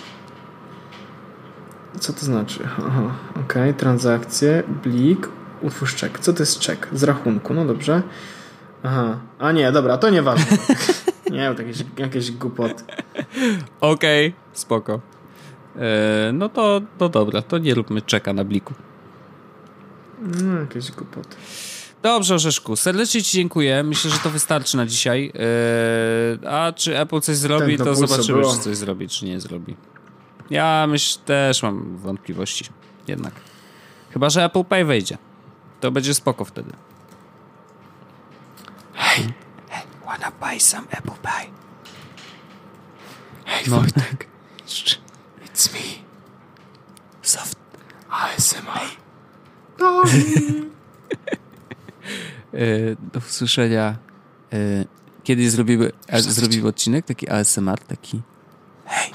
Co to znaczy? Aha, ok, transakcje, blik, utwórz czek. Co to jest czek? Z rachunku, no dobrze. Aha, a nie, dobra, to nieważne. Nie, to jakieś, jakieś głupoty. Okej, okay, spoko. E, no to, to dobra, to nie róbmy czeka na bliku. No, jakieś głupoty. Dobrze, Orzeszku, serdecznie Ci dziękuję. Myślę, że to wystarczy na dzisiaj. E, a czy Apple coś zrobi, to zobaczymy, czy coś zrobi, czy nie zrobi. Ja myślę, też mam wątpliwości. Jednak. Chyba, że Apple Pay wejdzie. To będzie spoko wtedy. Hej, Wanna buy some apple pie? Hej, no. Wojtek. It's me. Soft ASMR. No. do usłyszenia. E, Kiedy zrobimy, zrobimy odcinek taki ASMR, taki hej,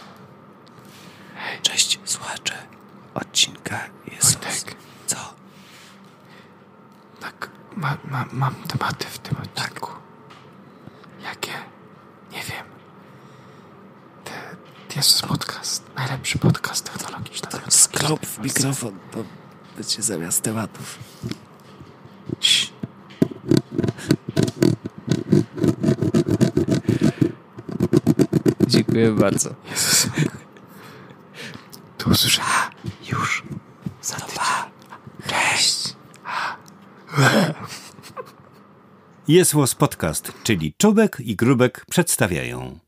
hej. cześć słuchacze odcinka Jezus. Wojtek. Co? Tak, ma, ma, mam tematy w tym odcinku. Tak. Jakie? Nie wiem. Te, jest podcast. Najlepszy podcast technologiczny. Sklop w mikrofon, bo będzie zamiast tematów. Cii. Dziękuję bardzo. Jezus. Tu usłyszę. Już. Za dwa. Cześć. Jest Podcast, czyli Czubek i Grubek przedstawiają.